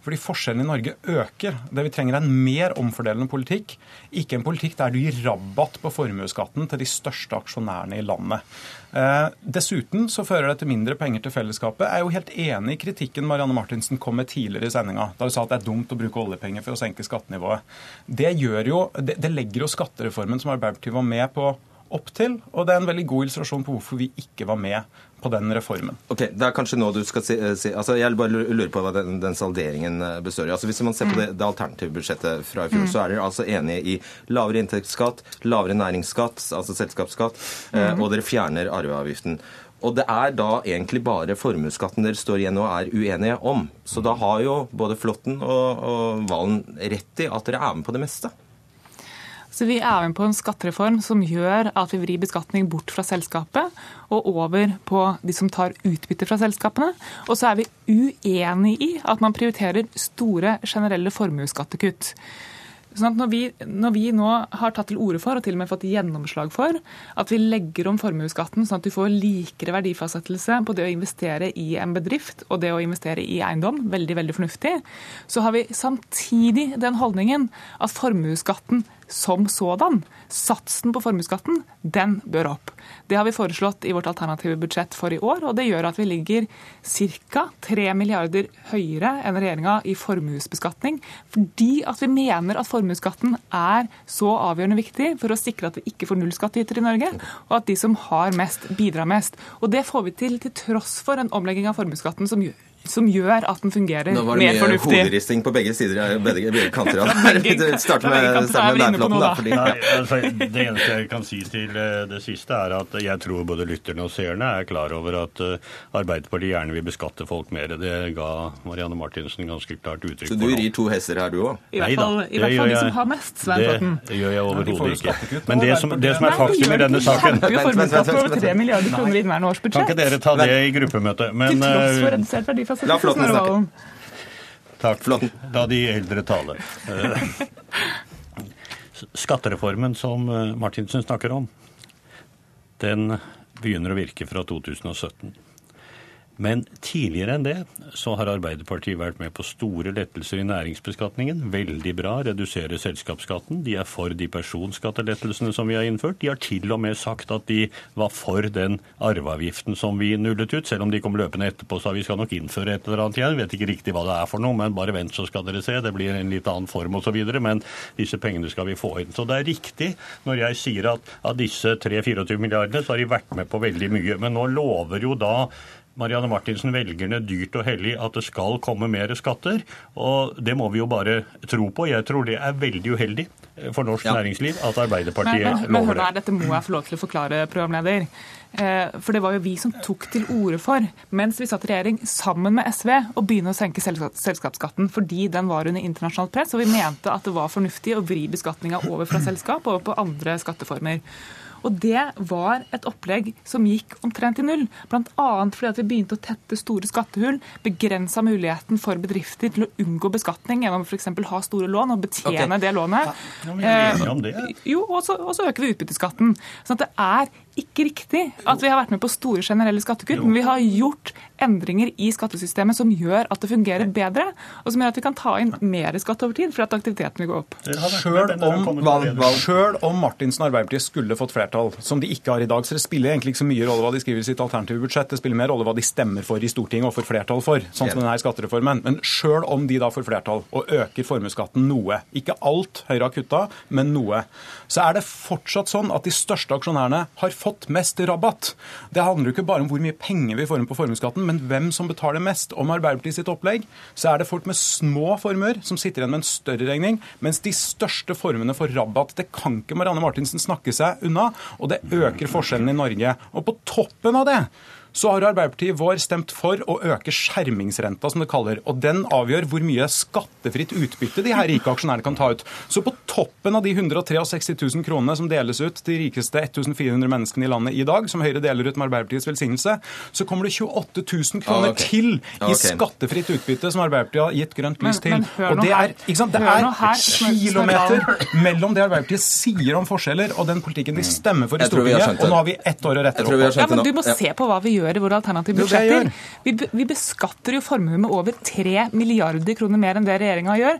fordi forskjellene i Norge øker. Det vi trenger er en mer omfordelende politikk, ikke en politikk der du gir rabatt på formuesskatten til de største aksjonærene i landet. Eh, dessuten så fører det til mindre penger til fellesskapet. Jeg er jo helt enig i kritikken Marianne Martinsen kom med tidligere i sendinga, da hun sa at det er dumt å bruke oljepenger for å senke skattenivået. Det, jo, det, det legger jo skattereformen som Arbeiderpartiet var med på, opp til, og det er en veldig god illustrasjon på hvorfor vi ikke var med på den reformen. Ok, Det er kanskje nå du skal si, si altså Jeg bare lurer på hva den, den salderingen eh, består i. Altså Hvis man ser på det, det alternative budsjettet fra i fjor, mm. så er dere altså enige i lavere inntektsskatt, lavere næringsskatt, altså selskapsskatt, eh, mm. og dere fjerner arveavgiften. Og det er da egentlig bare formuesskatten dere står igjen og er uenige om. Så da har jo både Flåtten og Valen rett i at dere er med på det meste. Så Vi er med på en skattereform som gjør at vi vrir beskatning bort fra selskapet og over på de som tar utbytte fra selskapene. Og så er vi uenig i at man prioriterer store generelle formuesskattekutt. Sånn når vi, når vi, nå har tatt til orde for, og til og med fått gjennomslag for, at vi legger om formuesskatten sånn at du får likere verdifastsettelse på det å investere i en bedrift og det å investere i eiendom, veldig, veldig fornuftig, så har vi samtidig den holdningen at formuesskatten som sådan, satsen på formuesskatten, den bør opp. Det har vi foreslått i vårt alternative budsjett for i år, og det gjør at vi ligger ca. 3 milliarder høyere enn regjeringa i formuesbeskatning, fordi at vi mener at formuesskatten er så avgjørende viktig for å sikre at vi ikke får nullskattytere i Norge, og at de som har mest, bidrar mest. Og det får vi til til tross for en omlegging av formuesskatten som gjør som gjør at den fungerer mer fornuftig. Nå var det mye hoderisting på begge sider [laughs] begge, begge kanter. Ja. Start med, start med da. Fordi, Nei, altså, det eneste jeg kan si til eh, det siste, er at jeg tror både lytterne og seerne er klar over at uh, Arbeiderpartiet gjerne vil beskatte folk mer. Det ga Marianne Martinsen ganske klart uttrykk for. Så du rir to hester her, du òg? I hvert fall, i hvert fall de som har mest, Svein Flåtten. Det gjør jeg overhodet ikke. Men det som, det som er faktum i denne saken Vent, vent, vent. på 3 milliarder kroner i inneværende års budsjett. Kan ikke dere ta det i gruppemøtet? Men, Til tross for redusert verdifastsettelse. La Flåtten snakke. Takk. La de eldre tale. Eh, skattereformen som eh, Martinsen snakker om, den begynner å virke fra 2017. Men tidligere enn det så har Arbeiderpartiet vært med på store lettelser i næringsbeskatningen. Veldig bra. Redusere selskapsskatten. De er for de personskattelettelsene som vi har innført. De har til og med sagt at de var for den arveavgiften som vi nullet ut. Selv om de kom løpende etterpå sa vi skal nok innføre et eller annet igjen. Vet ikke riktig hva det er for noe, men bare vent så skal dere se. Det blir en litt annen form osv. Men disse pengene skal vi få inn. Så det er riktig når jeg sier at av disse 3-24 milliardene så har de vært med på veldig mye. Men nå lover jo da Marianne Martinsen velgerne dyrt og hellig at det skal komme mer skatter. Og det må vi jo bare tro på. Jeg tror det er veldig uheldig for norsk ja. næringsliv at Arbeiderpartiet men, men, lover det. Men dette må jeg få lov til å forklare, programleder. Eh, for det var jo vi som tok til orde for, mens vi satt i regjering sammen med SV, å begynne å senke selskapsskatten fordi den var under internasjonalt press, og vi mente at det var fornuftig å vri beskatninga over fra selskap over på andre skatteformer. Og det var et opplegg som gikk omtrent i null. Bl.a. fordi at vi begynte å tette store skattehull, begrensa muligheten for bedrifter til å unngå beskatning gjennom f.eks. ha store lån og betjene okay. det lånet. Ja, men vi om det. Eh, jo, og så, og så øker vi utbytteskatten. Sånn at det er ikke riktig at vi har vært med på store generelle skattekutt, men vi har gjort endringer i skattesystemet som gjør at det fungerer bedre, og som gjør at vi kan ta inn mer skatt over tid for at aktiviteten vil gå opp. Sjøl om, om Martinsen og Arbeiderpartiet skulle fått flertall, som de ikke har i dag, så det spiller egentlig ikke så mye rolle hva de skriver i sitt alternative budsjett, det spiller mer rolle hva de stemmer for i Stortinget og får flertall for, sånn som denne skattereformen. Men sjøl om de da får flertall og øker formuesskatten noe, ikke alt Høyre har kutta, men noe, så er det fortsatt sånn at de største aksjonærene har fått mest rabatt. Det handler jo ikke bare om hvor mye penger vi får inn på formuesskatten, men hvem som betaler mest. Om Arbeiderpartiet sitt opplegg så er det folk med små formuer som sitter igjen med en større regning, mens de største formuene får rabatt. Det kan ikke Marianne Martinsen snakke seg unna, og det øker forskjellene i Norge. Og på toppen av det så har Arbeiderpartiet vår stemt for å øke skjermingsrenta, som det kaller. Og den avgjør hvor mye skattefritt utbytte de her rike aksjonærene kan ta ut. Så på toppen av de 163 000 kronene som deles ut til de rikeste 1400 menneskene i landet i dag, som Høyre deler ut med Arbeiderpartiets velsignelse, så kommer det 28 000 kroner ah, okay. til i okay. skattefritt utbytte som Arbeiderpartiet har gitt grønt lys til. og det er, ikke sant, det er kilometer mellom det Arbeiderpartiet sier om forskjeller, og den politikken de stemmer for i Stortinget. Og nå har vi ett år å rette opp. Ja, men du må se på hva vi gjør gjør i våre alternative budsjetter. Vi, vi beskatter jo formue med over 3 milliarder kroner mer enn det regjeringa gjør.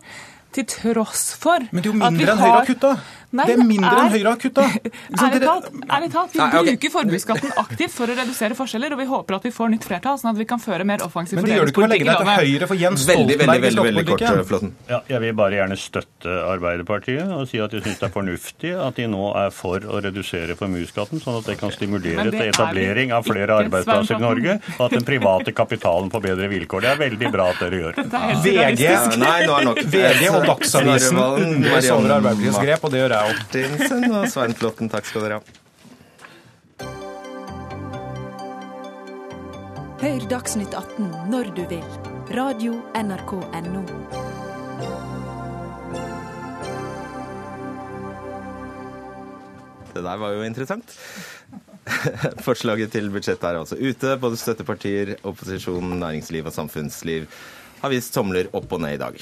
Til tross for Men det er jo mindre enn Høyre har kutta! Nei, det er mindre enn Høyre har kutta. [laughs] Ærlig talt, ærlig talt, vi Nei, okay. bruker formuesskatten aktivt for å redusere forskjeller, og vi håper at vi får nytt flertall, sånn at vi kan føre mer offensiv fordelingspolitikk i landet. Men det gjør du ikke å legge deg til høyre for Jens Stoltenberg kort, skattepolitikken? Ja, jeg vil bare gjerne støtte Arbeiderpartiet og si at jeg syns det er fornuftig at de nå er for å redusere formuesskatten, sånn at det kan stimulere til etablering av flere arbeidsplasser i Norge, og at den private kapitalen får bedre vilkår. Det er veldig bra at dere gjør. VG, VG og Dagsavisen under over Arbeiderpartiets grep, og det gjør jeg Martinsen og Svein Flåtten, takk skal dere ha. Hør Dagsnytt 18 når du vil. Radio NRK Radio.nrk.no. Det der var jo interessant. [laughs] Forslaget til budsjett er altså ute. Både støttepartier, opposisjon, næringsliv og samfunnsliv har vist tomler opp og ned i dag.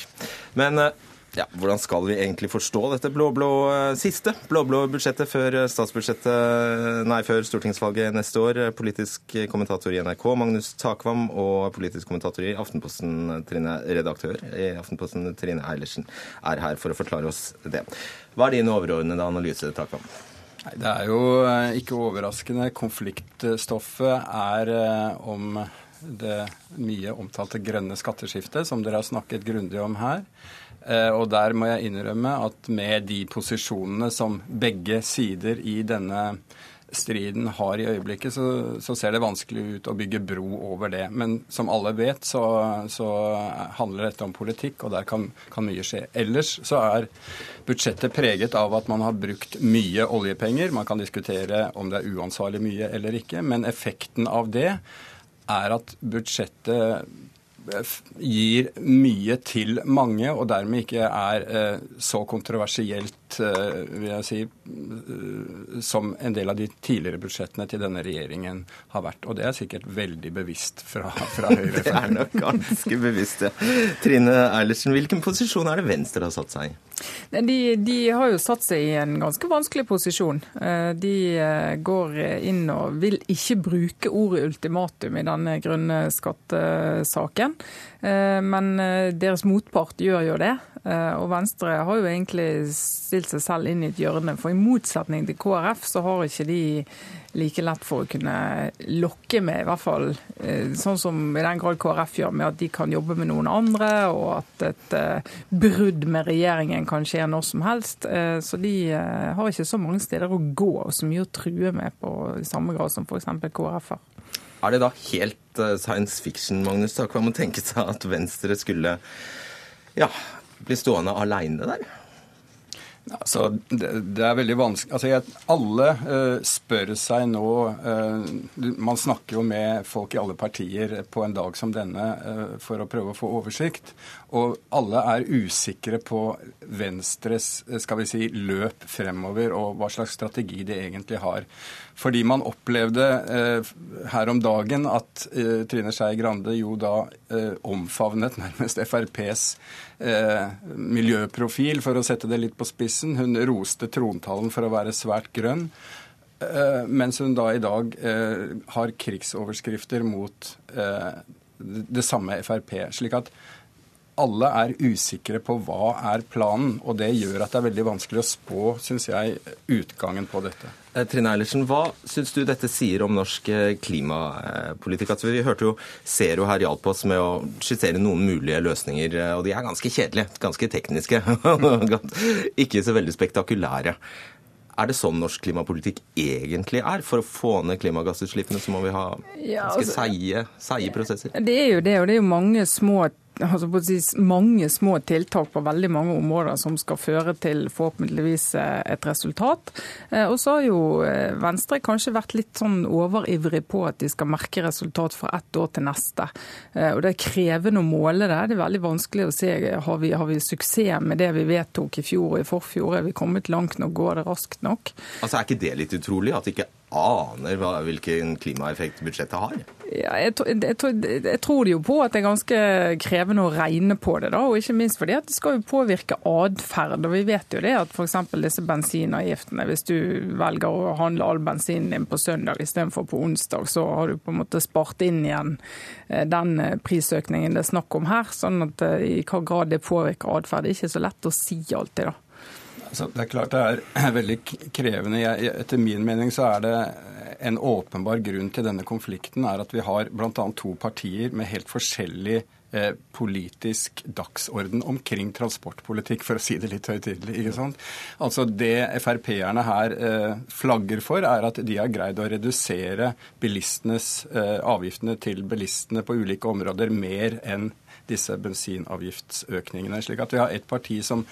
Men eh, ja, Hvordan skal vi egentlig forstå dette blå-blå eh, siste blå-blå budsjettet før eh, statsbudsjettet, nei, før stortingsvalget neste år? Politisk kommentator i NRK Magnus Takvam og politisk kommentator i Aftenposten, Trine, redaktør i Aftenposten Trine Eilertsen er her for å forklare oss det. Hva er din overordnede analyse, Takvam? Nei, Det er jo eh, ikke overraskende. Konfliktstoffet er om det mye omtalte grønne skatteskiftet, som dere har snakket grundig om her. Eh, og der må jeg innrømme at med de posisjonene som begge sider i denne striden har i øyeblikket, så, så, ser det vanskelig ut å bygge bro over det. Men som alle vet, så, så handler dette om politikk, og der kan, kan, mye skje. Ellers så er budsjettet preget av at man har brukt mye oljepenger. Man kan diskutere om det er uansvarlig mye eller ikke, men effekten av det er at budsjettet gir mye til mange, og dermed ikke er eh, så kontroversielt budsjett, vil jeg si, som en del av de tidligere budsjettene til denne regjeringen har vært. Og det er sikkert veldig bevisst fra, fra [laughs] Høyre. det er nok ganske bevisst, ja. Trine Eilertsen, hvilken posisjon er det Venstre har satt seg i? De, de, har jo satt seg i en ganske vanskelig posisjon. Eh, de eh, går inn og vil ikke bruke ordet ultimatum i denne grønne skattesaken. Eh, men deres motpart gjør jo det. Og Venstre har jo egentlig stilt seg selv inn i et hjørne. For i motsetning til KrF så har ikke de like lett for å kunne lokke med, i hvert fall eh, sånn som i den grad KrF gjør, med at de kan jobbe med noen andre, og at et eh, brudd med regjeringen kan skje når som helst. Eh, så de har ikke så mange steder å gå og så mye å true med på samme grad som f.eks. KrF har. Er det da helt science fiction, Magnus Takvam, man tenke seg at Venstre skulle ja, bli stående aleine der? Altså, det, det, er veldig vanskelig altså, jeg, Alle uh, spør seg nå uh, Man snakker jo med folk i alle partier på en dag som denne uh, for å prøve å få oversikt. Og alle er usikre på Venstres skal vi si, løp fremover og hva slags strategi de egentlig har. Fordi man opplevde her om dagen at Trine Skei Grande jo da omfavnet nærmest FrPs miljøprofil, for å sette det litt på spissen spissen. Hun roste trontalen for å være svært grønn. Eh, mens hun da i dag eh, har krigsoverskrifter mot eh, det samme Frp. Slik at alle er usikre på hva er planen, og det gjør at det er veldig vanskelig å spå, syns jeg, utgangen på dette. Trine Eilertsen, hva syns du dette sier om norsk klimapolitikk? Altså, vi hørte jo Zero her hjalp oss med å skissere noen mulige løsninger, og de er ganske kjedelige, ganske tekniske. [laughs] Ikke så veldig spektakulære. Er det sånn norsk klimapolitikk egentlig er? For å få ned klimagassutslippene så må vi ha ganske altså, seige, seige prosesser? Det er jo det, og det er jo mange små altså mange små tiltak på veldig mange områder som skal føre til forhåpentligvis eh, et resultat. Eh, og så har jo eh, Venstre kanskje vært litt sånn overivrig på at de skal merke resultat fra ett år til neste. Og Det er krevende å måle det. Det er veldig vanskelig å se har vi, har vi suksess med det vi vedtok i fjor og i forfjor. Er vi kommet langt nok? Går det raskt nok? Altså Er ikke det litt utrolig? At ikke aner hva, hvilken klimaeffekt budsjettet har? Ja, jeg, jeg, jeg, tror jo på at det er ganske krevende å regne på det. da, og Ikke minst fordi at det skal jo påvirke atferd. Vi vet jo det at f.eks. disse bensinavgiftene, hvis du velger å handle all bensinen din på søndag istedenfor på onsdag, så har du på en måte spart inn igjen eh, den eh, prisøkningen det er snakk om her. sånn at eh, i hva grad det påvirker atferd, det er ikke så lett å si alltid. da. Altså, det er klart det er [clears throat] veldig krevende. Jeg, etter min mening så er det en åpenbar grunn til denne konflikten er at vi har bl.a. to partier med helt forskjellig eh, politisk dagsorden omkring transportpolitikk, for å si det litt høytidelig. ikke sant? Altså Det Frp-erne her eh, flagger for, er at de har greid å redusere bilistenes, eh, avgiftene til bilistene på ulike områder mer enn disse bensinavgiftsøkningene. Slik at vi har et parti som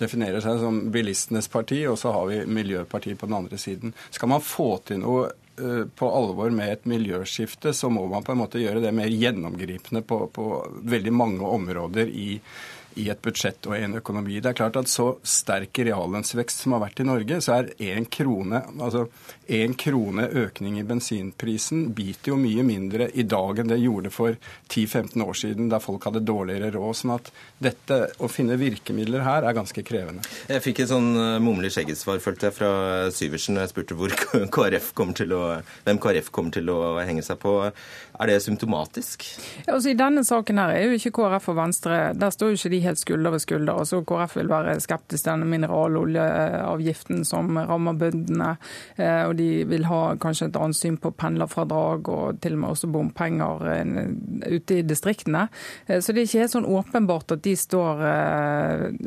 definerer seg som bilistenes parti, og så har vi Miljøpartiet på den andre siden. Skal man få til noe eh, på alvor med et miljøskifte, så må man på en måte gjøre det mer gjennomgripende på, på veldig mange områder i i et budsjett og i en økonomi. Det er klart at Så sterk reallønnsvekst som har vært i Norge, så er én krone, altså en krone økning i bensinprisen biter jo mye mindre i dag enn det gjorde for 10-15 år siden, da folk hadde dårligere råd. sånn at dette, å finne virkemidler her er ganske krevende. Jeg fikk et sånn eh, mumlende skjeggesvar, følte jeg, fra Syversen. Jeg spurte hvor [laughs] KrF til å, hvem KrF kommer til å henge seg på. Er det symptomatisk? Ja, altså I denne saken her er jo ikke KrF og Venstre Der står jo ikke de helt skulder ved skulder. Altså, KrF vil være skeptisk til mineraloljeavgiften som rammer bøndene. Eh, og de vil ha kanskje et annet syn på pendlerfradrag og til og med også bompenger eh, ute i distriktene. Eh, så det er ikke helt sånn åpenbart at de står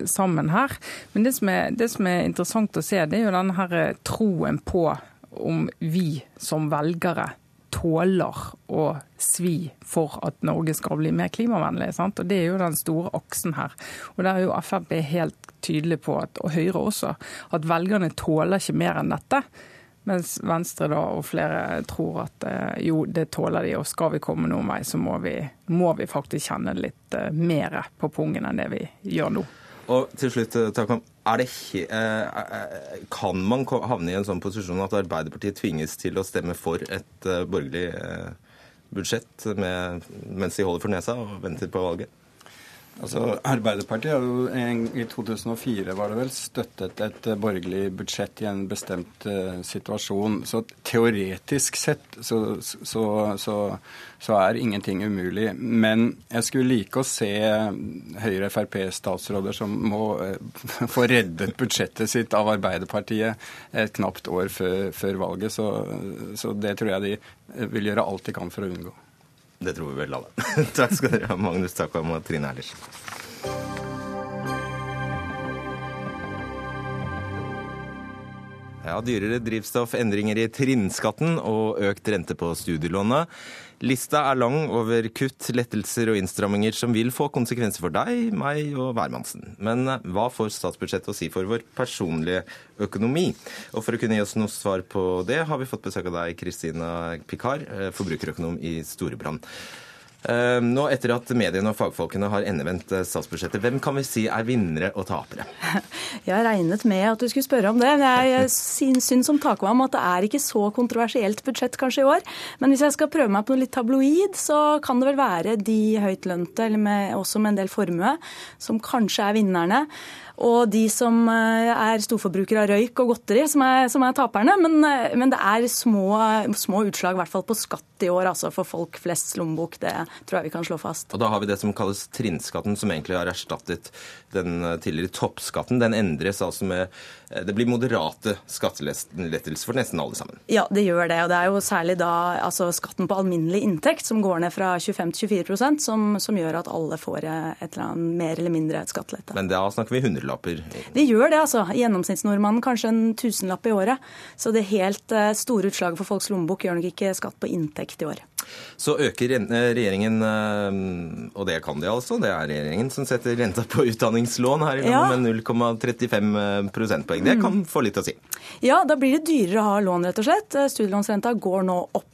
sammen her. Men det som er, det som er interessant å se, det er jo denne her troen på om vi som velgere tåler å svi for at Norge skal bli mer klimavennlig. Sant? Og Det er jo den store aksen her. Og Der er jo Frp helt tydelig på, at, og Høyre også, at velgerne tåler ikke mer enn dette. Mens Venstre da, og flere tror at eh, jo, det tåler de, og skal vi komme noen vei, så må vi, må vi faktisk kjenne litt eh, mer på pungen enn det vi gjør nå. Og til slutt, eh, Takam, det, eh, kan man havne i en sånn posisjon at Arbeiderpartiet tvinges til å stemme for et borgerlig budsjett med, mens de holder for nesa og venter på valget? Altså, Arbeiderpartiet har jo en, i 2004 var det vel støttet et uh, borgerlig budsjett i en bestemt uh, situasjon. Så teoretisk sett så, så, så, så, er ingenting umulig. Men jeg skulle like å se Høyre-Frp-statsråder som må uh, [laughs] få reddet budsjettet sitt av Arbeiderpartiet et knapt år før, før valget. Så, det tror jeg de vil gjøre alt de kan for å unngå. Det tror vi vel alle. [laughs] Takk skal dere ha, Magnus Takvam og Trine Erlersen. Ja, Dyrere drivstoff, endringer i trinnskatten og økt rente på studielånet. Lista er lang over kutt, lettelser og innstramminger som vil få konsekvenser for deg, meg og hvermannsen. Men eh, hva får statsbudsjettet å si for vår personlige økonomi? Og For å kunne gi oss noe svar på det, har vi fått besøk av deg, Kristina Pikar, eh, forbrukerøkonom i Storebrand. Eh, nå etter at mediene og fagfolkene har endevendt eh, statsbudsjettet, hvem kan vi si er vinnere og tapere? [laughs] Jeg regnet med at du skulle spørre om det. Jeg syns som Takvam at det er ikke så kontroversielt budsjett kanskje i år. Men hvis jeg skal prøve meg på noe litt tabloid, så kan det vel være de høytlønte, eller med, også med en del formue, som kanskje er vinnerne og de som eh, er storforbrukere av røyk og godteri, som er, som er taperne. Men, eh, men, det er små, små utslag, i hvert fall på skatt i år, altså for folk flest lommebok. Det tror jeg vi kan slå fast. Og Da har vi det som kalles trinnskatten, som egentlig har erstattet den eh, tidligere toppskatten. Den endres altså med Det blir moderate skattelettelser for nesten alle sammen. Ja, det gjør det. Og det er jo særlig da altså skatten på alminnelig inntekt som går ned fra 25 til 24% som, som gjør at alle får et eller annet mer eller mindre skattelette. Men da snakker vi hundrelapper? Det gjør det, altså. Gjennomsnittsnordmannen kanskje en tusenlapp i året. Så det helt eh, store utslaget for folks lommebok gjør nok ikke skatt på inntekt i år. Så øker eh, regjeringen, eh, og det kan de altså, det er regjeringen som setter renta på utdanningslån her i landet ja. med 0,35 prosentpoeng. Det kan få litt å si. Ja, da blir det dyrere å ha lån, rett og slett. Studielånsrenta går nå opp.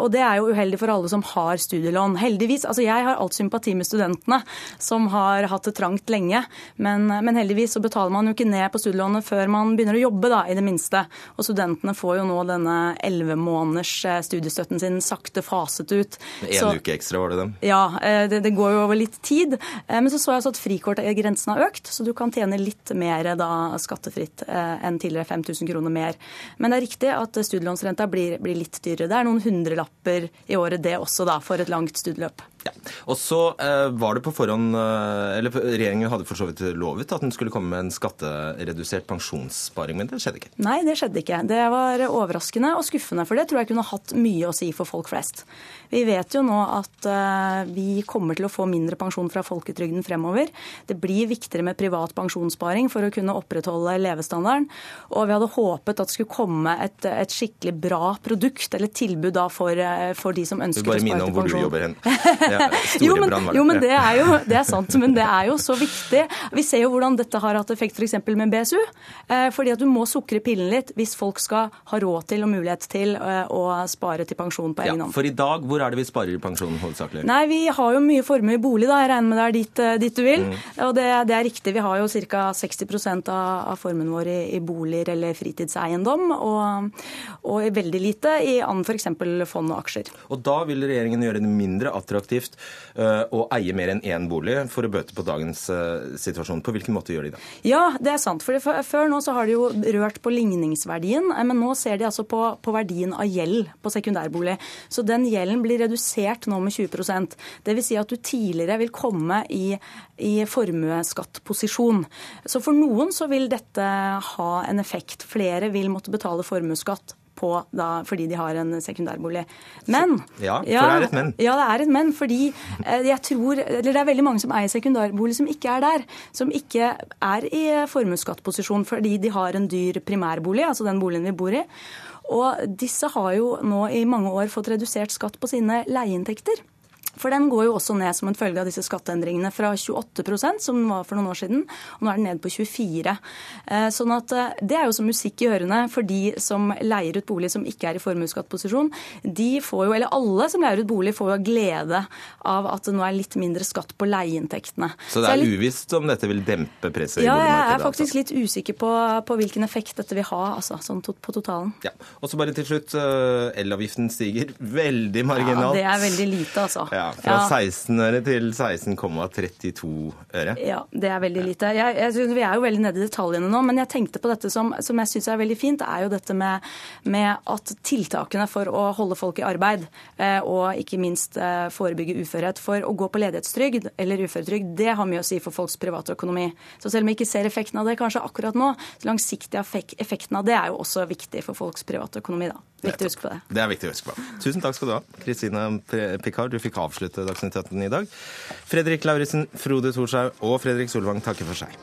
Og det er jo uheldig for alle som har studielån. Heldigvis, altså Jeg har alt sympati med studentene som har hatt det trangt lenge. Men men, heldigvis så betaler man jo ikke ned på studielånet før man begynner å jobbe, da, i det minste. Og studentene får jo nå denne elleve måneders eh, studiestøtten sin sakte faset ut. En uke ekstra, var det dem? Ja, eh, det, det, går jo over litt tid. Eh, men så så jeg også at frikortgrensen har økt, så du kan tjene litt mer da skattefritt enn tidligere 5000 kroner mer. Men det er riktig at studielånsrenta blir, blir litt dyrere. Det er noen hundrelapper i året det også, da, for et langt studieløp. Ja. Og så eh, var det på forhånd eh, Eller regjeringen hadde for så vidt lovet at den skulle komme med en skatteredusert pensjonssparing, men det skjedde ikke? Nei, det skjedde ikke. Det var overraskende og skuffende, for det tror jeg kunne hatt mye å si for folk flest. Vi vet jo nå at eh, vi kommer til å få mindre pensjon fra folketrygden fremover. Det blir viktigere med privat pensjonssparing for å kunne opprettholde levestandarden. Og vi hadde håpet at det skulle komme et, et skikkelig bra produkt eller tilbud da for, eh, for de som ønsker å spare til pensjon. Bare minne om hvor du jobber hen. [laughs] jo, men, jo, men det er jo det er sant. Men det er jo så viktig. Vi ser jo hvordan dette har hatt effekt f.eks. Med BSU. Eh, fordi at du må sukre pillen litt hvis folk skal ha råd til og mulighet til eh, å spare til pensjon på egen hånd. Ja, for i dag, hvor er det vi sparer i pensjonen hovedsakelig? Nei, vi har jo mye formue i bolig, da. Jeg regner med det er dit, dit du vil. Mm. Og det, det, er riktig. Vi har jo ca. 60 av, av formuen vår i, i, boliger eller fritidseiendom. Og, og veldig lite i annen f.eks. fond og aksjer. Og da vil regjeringen gjøre det mindre attraktivt eh, å eie mer enn én bolig for å bøte på dagens eh, situasjon. På hvilken måte gjør de det? Ja, det er sant. For Før nå så har de jo rørt på ligningsverdien, eh, men nå ser de altså på, på verdien av gjeld på sekundærbolig. Så den gjelden blir redusert nå med 20% Dvs. Si at du tidligere vil komme i, i formuesskattposisjon. Så for noen så vil dette ha en effekt. Flere vil måtte betale formuesskatt på da, fordi de har en sekundærbolig. Men Ja, for ja, det er et men. Ja, det er et men. Fordi eh, jeg tror Eller det er veldig mange som eier sekundærbolig som ikke er der. Som ikke er i formuesskattposisjon fordi de har en dyr primærbolig, altså den boligen vi bor i. Og disse har jo nå i mange år fått redusert skatt på sine leieinntekter. For den går jo også ned som en følge av disse skatteendringene fra 28% som den var for noen år siden, og nå er den ned på 24 Sånn at Det er jo som musikk i ørene for de som leier ut bolig som ikke er i formuesskattposisjon. De får jo, eller alle som leier ut bolig, får jo glede av at det nå er litt mindre skatt på leieinntektene. Så det er litt... uvisst om dette vil dempe presset ja, i boligmarkedet? Ja, jeg er faktisk litt usikker på, på, hvilken effekt dette vil ha, altså, sånn på totalen. Ja. Og så bare til slutt, elavgiften stiger [laughs] veldig marginalt. Ja, det er veldig lite, altså. Ja, fra ja. 16 øre til 16,32 øre. Ja, det er veldig lite. Jeg, jeg synes Vi er jo veldig nede i detaljene nå, men jeg tenkte på dette som, som jeg syns er veldig fint, er jo dette med, med, at tiltakene for å holde folk i arbeid, eh, og ikke minst eh, forebygge uførhet, for å gå på ledighetstrygd eller uføretrygd, det har mye å si for folks private økonomi. Så selv om vi ikke ser effekten av det kanskje akkurat nå, så langsiktig effekten av det er jo også viktig for folks private økonomi. da. Viktig å huske på det. Det er viktig å huske på. Tusen takk skal du ha, Kristine Picard. Du fikk avslutte Dagsnytt 18 i dag. Fredrik Lauritzen, Frode Thorshaug og Fredrik Solvang takker for seg.